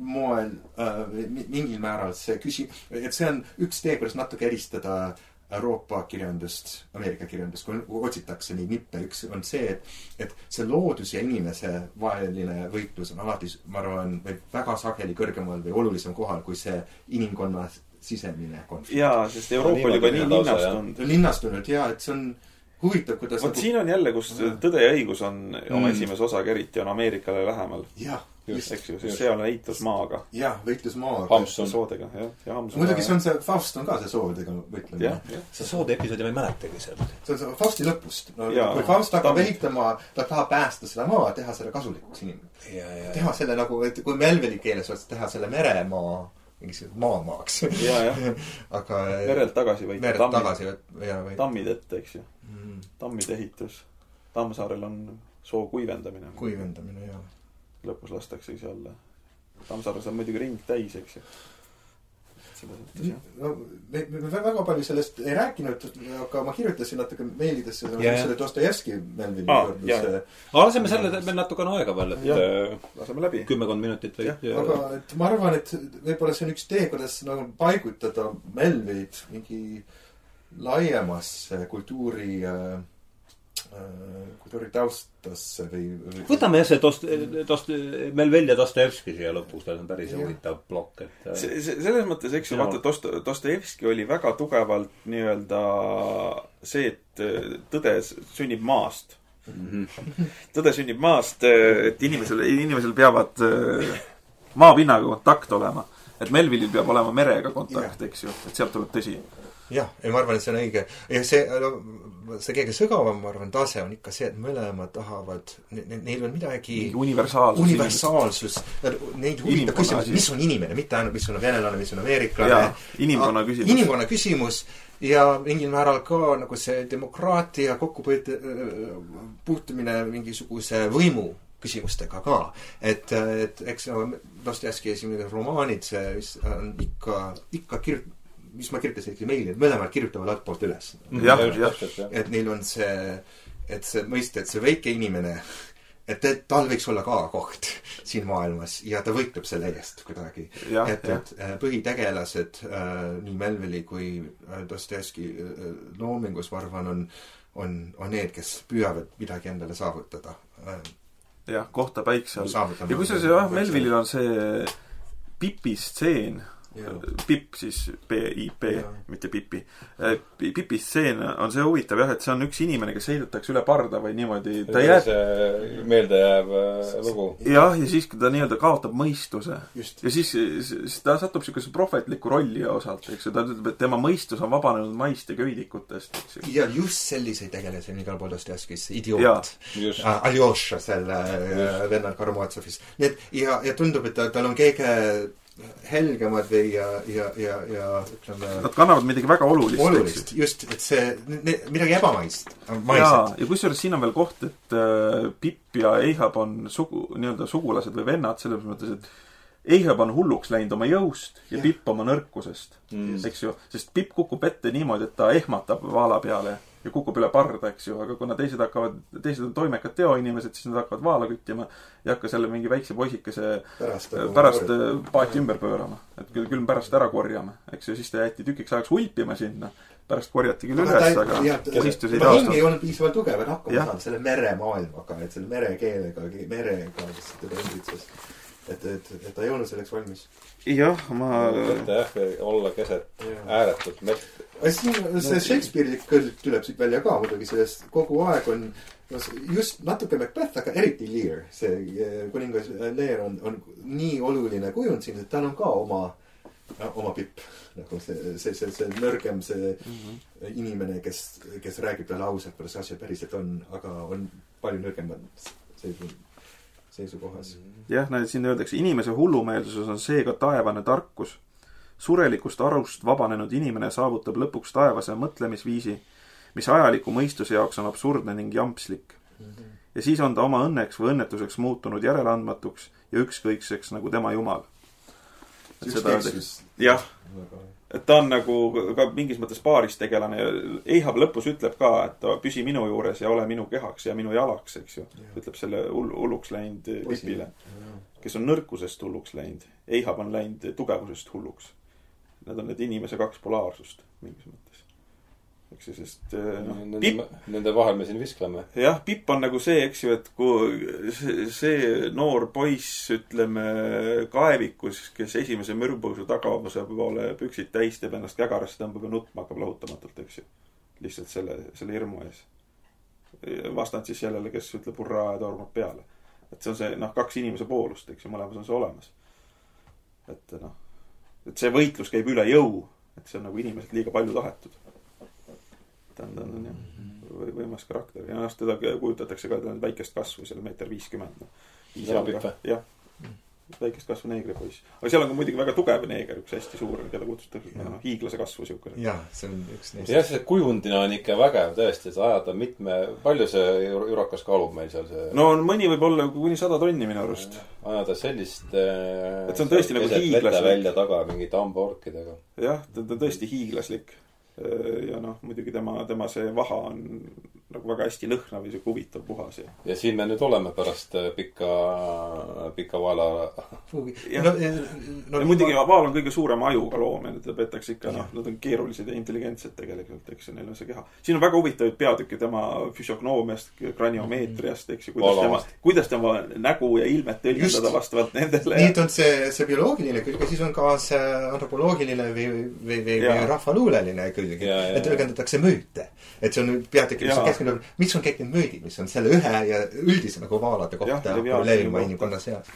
moel äh, mingil määral see küsi-, et see on üks tee, kuidas natuke eristada äh, Euroopa kirjandust, Ameerika kirjandust, kui otsitakse neid nippe, üks on see, et, et see loodus ja inimese vaheline võitlus on alati, ma arvan, väga sageli kõrgemal või olulisem kohal kui see inimkonna sisemine konflikt. jaa, sest Euroopa oli juba nii linnastunud. linnastunud jaa, et see on huvitav, kuidas vot nagu... siin on jälle, kus Tõde ja õigus on oma mm. esimese osaga eriti, on Ameerikale lähemal. jah just, eks ju, sest see on võitlus maaga. jah, võitlus maaga. Hampson. soodega, jah, ja Hampson. muidugi see on see, Faust on ka see soodega võitlemine. see soode episoodi ma ei mäletagi sealt. see on see Fausti lõpust. no kui Faust hakkab ehitama, ta tahab päästa seda maad, teha selle kasulikuks inimesele. teha selle nagu, et kui Melvili keeles oleks teha selle meremaa mingisuguseks maamaaks. <laughs> aga. merelt tagasi võita. merelt tagasi võtta, tammid ette, eks ju mm.. tammide ehitus. Tammsaarel on soo kuivendamine. kuivendamine, jah lõpus lastaksegi alla. Tammsaares on muidugi ring täis, eks ju. no me, me väga palju sellest ei rääkinud, aga ma kirjutasin natuke meilidesse yeah. selle Dostojevski Melvini ah, juurde. aga laseme selle veel natukene aega veel, et äh, laseme läbi. kümmekond minutit või. aga et ma arvan, et võib-olla see on üks tee, kuidas nagu paigutada Melvinit mingi laiemasse kultuuri äh, kultuuritaustasse või, või võtame jah see Dost-, Dost-, Melvel ja Dostojevski siia lõpus, tal on päris huvitav plokk, et äh, see, see, selles mõttes, eks ju, Jaa. vaata, Dost-, Dostojevski oli väga tugevalt nii-öelda see, et äh, tõde s- sünnib maast. tõde sünnib maast, et inimesel, inimesel peavad äh, maapinnaga kontakt olema. et Melvilil peab olema merega kontakt, eks ju, et sealt tuleb tõsi. jah, ei ma arvan, et see on õige. ja see, see kõige sügavam, ma arvan, tase on ikka see, et mõlemad tahavad, neil on midagi universaalsus. universaalsus, neid huvitab küsimus, mis on inimene, mitte ainult, mis on venelane, mis on ameeriklane inimkonna küsimus. inimkonna küsimus ja mingil määral ka nagu see demokraatia kokkupõit-, puutumine mingisuguse võimu küsimustega ka. et, et eks nagu Dostojevski esimene romaanid, see on ikka, ikka kir-, mis ma kirjutasin ikkagi meili, et mõlemad kirjutavad altpoolt üles. jah, jah, et neil on see, et see mõiste, et see väike inimene, et tal võiks olla ka koht siin maailmas ja ta võitleb selle eest kuidagi. et, et äh, põhitegelased äh, nii Melvili kui äh, Dostojevski loomingus, ma arvan, on, on, on need, kes püüavad midagi endale saavutada jah, kohta päikse all. Ja kusjuures jah, Melvilil on see Pipi Pipp siis P-I-P mitte Pipi. Pipi stseen on see huvitav jah, et see on üks inimene, kes heidetakse üle parda või niimoodi, ta jääb meeldejääv äh, lugu. jah, ja siis, kui ta nii-öelda kaotab mõistuse ja siis, siis ta satub niisuguse prohvetliku rolli osalt, eks ju, ta ütleb, et tema mõistus on vabanenud maist ja köidikutest, eks ju. ja just selliseid tegelasi on igal pool Dostojevskis, idioot. just. Aljoša selle äh, vennal Karamazovis. Need ja, ja tundub, et ta, tal on kõige helgemad või ja, ja, ja, ja ütleme Nad kannavad midagi väga olulist, olulist, just, et see, midagi ebamaist, maiset., ja kusjuures siin on veel koht, et äh, Pipp ja Eihab on sugu, nii-öelda sugulased või vennad selles mõttes, et Eihab on hulluks läinud oma jõust ja Jah. Pipp oma nõrkusest Mm. eks ju, sest Pipp kukub ette niimoodi, et ta ehmatab vaala peale ja kukub üle parda, eks ju, aga kuna teised hakkavad, teised on toimekad teoinimesed, siis nad hakkavad vaala küttima ja hakkas jälle mingi väikse poisikese pärast pärast äh, paati ümber pöörama. et küll, küll pärast ära korjama, eks ju, siis ta jäeti tükiks ajaks hulpima sinna. pärast korjati küll üles, aga kes istusid tema hing ei olnud piisavalt tugev, et hakkama saada selle meremaailmaga, et selle merekeelega, merega, kes teda ümbritses. et, et, et ta ei olnud selleks valmis. jah, ma jah, olla keset ääretut mett. Siin see Shakespeare'i kõlg tuleb siit välja ka muidugi, sellest kogu aeg on no just natuke Macbeth, aga eriti Lear, see eh, kuningas Lear on, on nii oluline kujund siin, et tal on ka oma, oma pipp. nagu see, see, see, see nõrgem, see inimene, kes, kes räägib talle ausalt, kuidas asi päriselt on, aga on palju nõrgem seisu, seisukohas. jah, näed, siin öeldakse, inimese hullumeelsuses on seega taevane tarkus. Surelikust arust vabanenud inimene saavutab lõpuks taevase mõtlemisviisi, mis ajaliku mõistuse jaoks on absurdne ning jampslik. ja siis on ta oma õnneks või õnnetuseks muutunud järeleandmatuks ja ükskõikseks nagu tema jumal. jah, et ta on nagu ka mingis mõttes paaris-tegelane ja Eihab lõpus ütleb ka, et püsi minu juures ja ole minu kehaks ja minu jalaks, eks ju. ütleb selle hull-, hulluks läinud Pipile, kes on nõrkusest hulluks läinud. Eihab on läinud tugevusest hulluks. Need on need inimese kaks polaarsust mingis mõttes. eks ju, sest eh, noh, Pipp Nende, nende vahel me siin viskleme. jah, Pipp on nagu see, eks ju, et kui see, see noor poiss, ütleme, kaevikus, kes esimese mürgpõusu tagavuse poole püksid täis teeb, ennast kägarasse tõmbab ja nutma hakkab lahutamatult, eks ju. lihtsalt selle, selle hirmu ees. vastand siis sellele, kes ütleb hurraa ja tormab peale. et see on see, noh, kaks inimese poolust, eks ju, mõlemas on see olemas. et noh, et see võitlus käib üle jõu, et see on nagu inimeselt liiga palju tahetud. ta on, ta on jah või- võimas karakter ja noh, teda kujutatakse ka, väikest kasvu, seal meeter viiskümmend. Või? jah, väikest kasvu neegripoiss. aga seal on ka muidugi väga tugev neeger, üks hästi suur, keda kutsutakse noh, hiiglase kasvu siukene. jah, see on üks neist. jah, see kujundina on ikka vägev tõesti, et ajada mitme, palju see jurakas kaalub meil seal see no mõni võib olla kuni sada tonni minu arust. ajada sellist äh, Et see on tõesti nagu hiiglaslik. välja taga mingite hambaorkidega. jah, ta ta on tõesti hiiglaslik. ja noh, muidugi tema, tema see vaha on nagu väga hästi lõhnav ja siuke huvitav puhas ja ja siin me nüüd oleme pärast äh, pika, pika kuhugi. Jah. no, no muidugi Vaal on kõige suurema ajuga loom ja teda peetakse ikka noh, nad on keerulised ja intelligentsed tegelikult, eks ju, neil on see keha. siin on väga huvitavaid peatükke tema füsiognoomiast, kraniomeetriast, eks ju, kuidas tema kuidas tema nägu ja ilmet tõlgendada vastavalt nendele. nii, et on see, see bioloogiline külg ja siis on ka see antropoloogiline või, või, või, või rahvaluuleline külg et tõlgendatakse müüte. et see on peatükk, mis Jaa. keskendub, mis on kõik need müüdid, mis on selle ühe ja üldise nagu vaalade kohta kohta. inimkonna seas.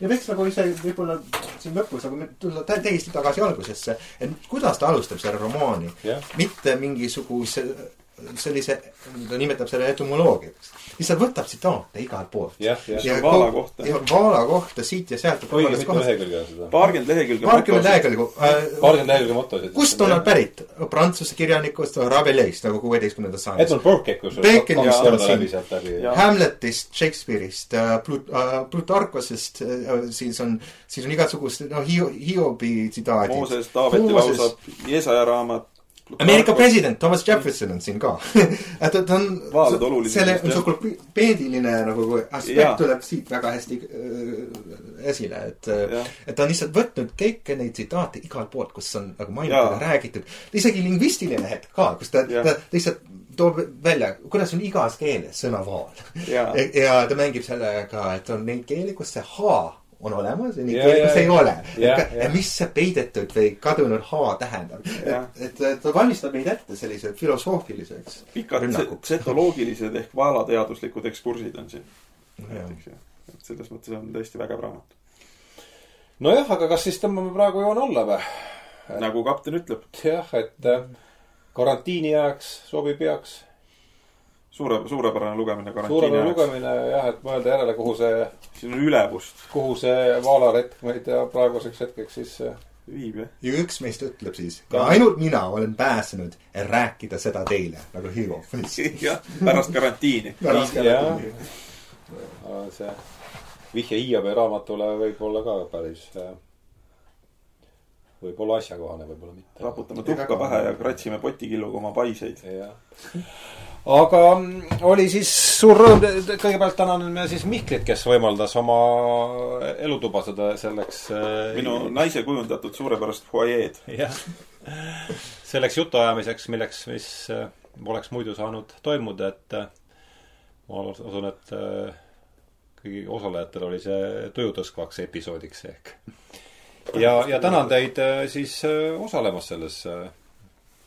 ja võiks nagu ise võib-olla siin lõpus nagu tulla tä- täiesti tagasi algusesse, et kuidas ta alustab selle romaani mitte mingisuguse sellise, ta nimetab selle etümoloogiaks. lihtsalt võtab tsitaate igalt poolt. jah. Ja Vaala kohta. ja Vaala kohta siit ja sealt. õige mitu lehekülge on seda. paarkümmend lehekülge. paarkümmend lehekülge äh,. paarkümmend lehekülge motosid. kust on nad? pärit? Prantsuse kirjanikust Rabelaisist nagu kuueteistkümnendast sajandist. Edmund Burke, kus Baconist on siin. Hamletist, Shakespeare'ist äh,, Plut-, Plutarkosest, siis on, siis on igasugust, no Hio-, Hiobi tsitaadid. Mooses, Taaveti lausab, Jeesaja raamat. Ameerika president Thomas Jefferson on siin ka <laughs> et ta on selle entsüklopeediline nagu aspekt Jaa. tuleb siit väga hästi äh, esile, et Jah. et ta on lihtsalt võtnud kõiki neid tsitaate igalt poolt, kus on nagu mainitud ja räägitud. isegi lingvistiline hetk ka, kus ta, ta lihtsalt toob välja, kuidas on igas keeles sõna vaal. Jaa. ja, ja ta mängib sellega, et on neid keeli, kus see H on olemas ja neid Ja, keeli, ja, kus ei ole. Mis see peidetud või kadunud H tähendab. Et, et ta valmistab meid ette sellise filosoofiliseks pikad setoloogilised ehk vaalateaduslikud ekskursid on siin. Näiteks jah. et selles mõttes on tõesti vägev raamat. nojah, aga kas siis tõmbame praegu joone alla või? nagu kapten ütleb, jah, et äh, karantiini ajaks sobib heaks. suure, suurepärane lugemine karantiini suurepärane ajaks. lugemine jah, et mõelda järele, kuhu see, siin on ülevust, kuhu see vaalaretk meid ja praeguseks hetkeks siis viib jah. ja üks meist ütleb siis, ainult mina olen pääsenud, et rääkida seda teile nagu Hiro. <laughs> jah, pärast karantiini. <laughs> jah. see vihje Hiiobi raamatule võib olla ka päris äh, võib-olla asjakohane, võib-olla mitte. raputame tuhka pähe ja kratsime potikilluga oma paiseid. jah. Aga mm, oli siis suur rõõm, kõigepealt täname siis Mihklit, kes võimaldas oma elutuba seda selleks äh, minu naise kujundatud suurepärast fuajeed. jah, selleks jutuajamiseks, milleks, mis äh, oleks muidu saanud toimuda, et äh, ma usun, et kõigi osalejatel oli see tuju tõskvaks episoodiks ehk. ja, ja tänan teid siis osalemast selles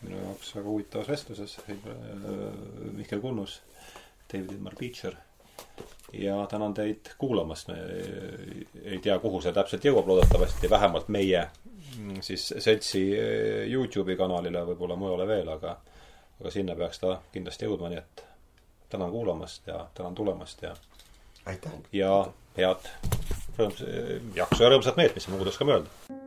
minu jaoks väga huvitavas vestluses, Mihkel Kunnus, David Ilmar Beecher ja tänan teid kuulamast, ei tea, kuhu see täpselt jõuab, loodetavasti vähemalt meie mm, siis seltsi eh, Youtube'i kanalile, võib-olla mujale veel, aga aga sinna peaks ta kindlasti jõudma, nii et tänan kuulamast ja tänan tulemast ja aitäh. ja head rõõms-, jaksu ja rõõmsat meelt, mis muud oskame öelda.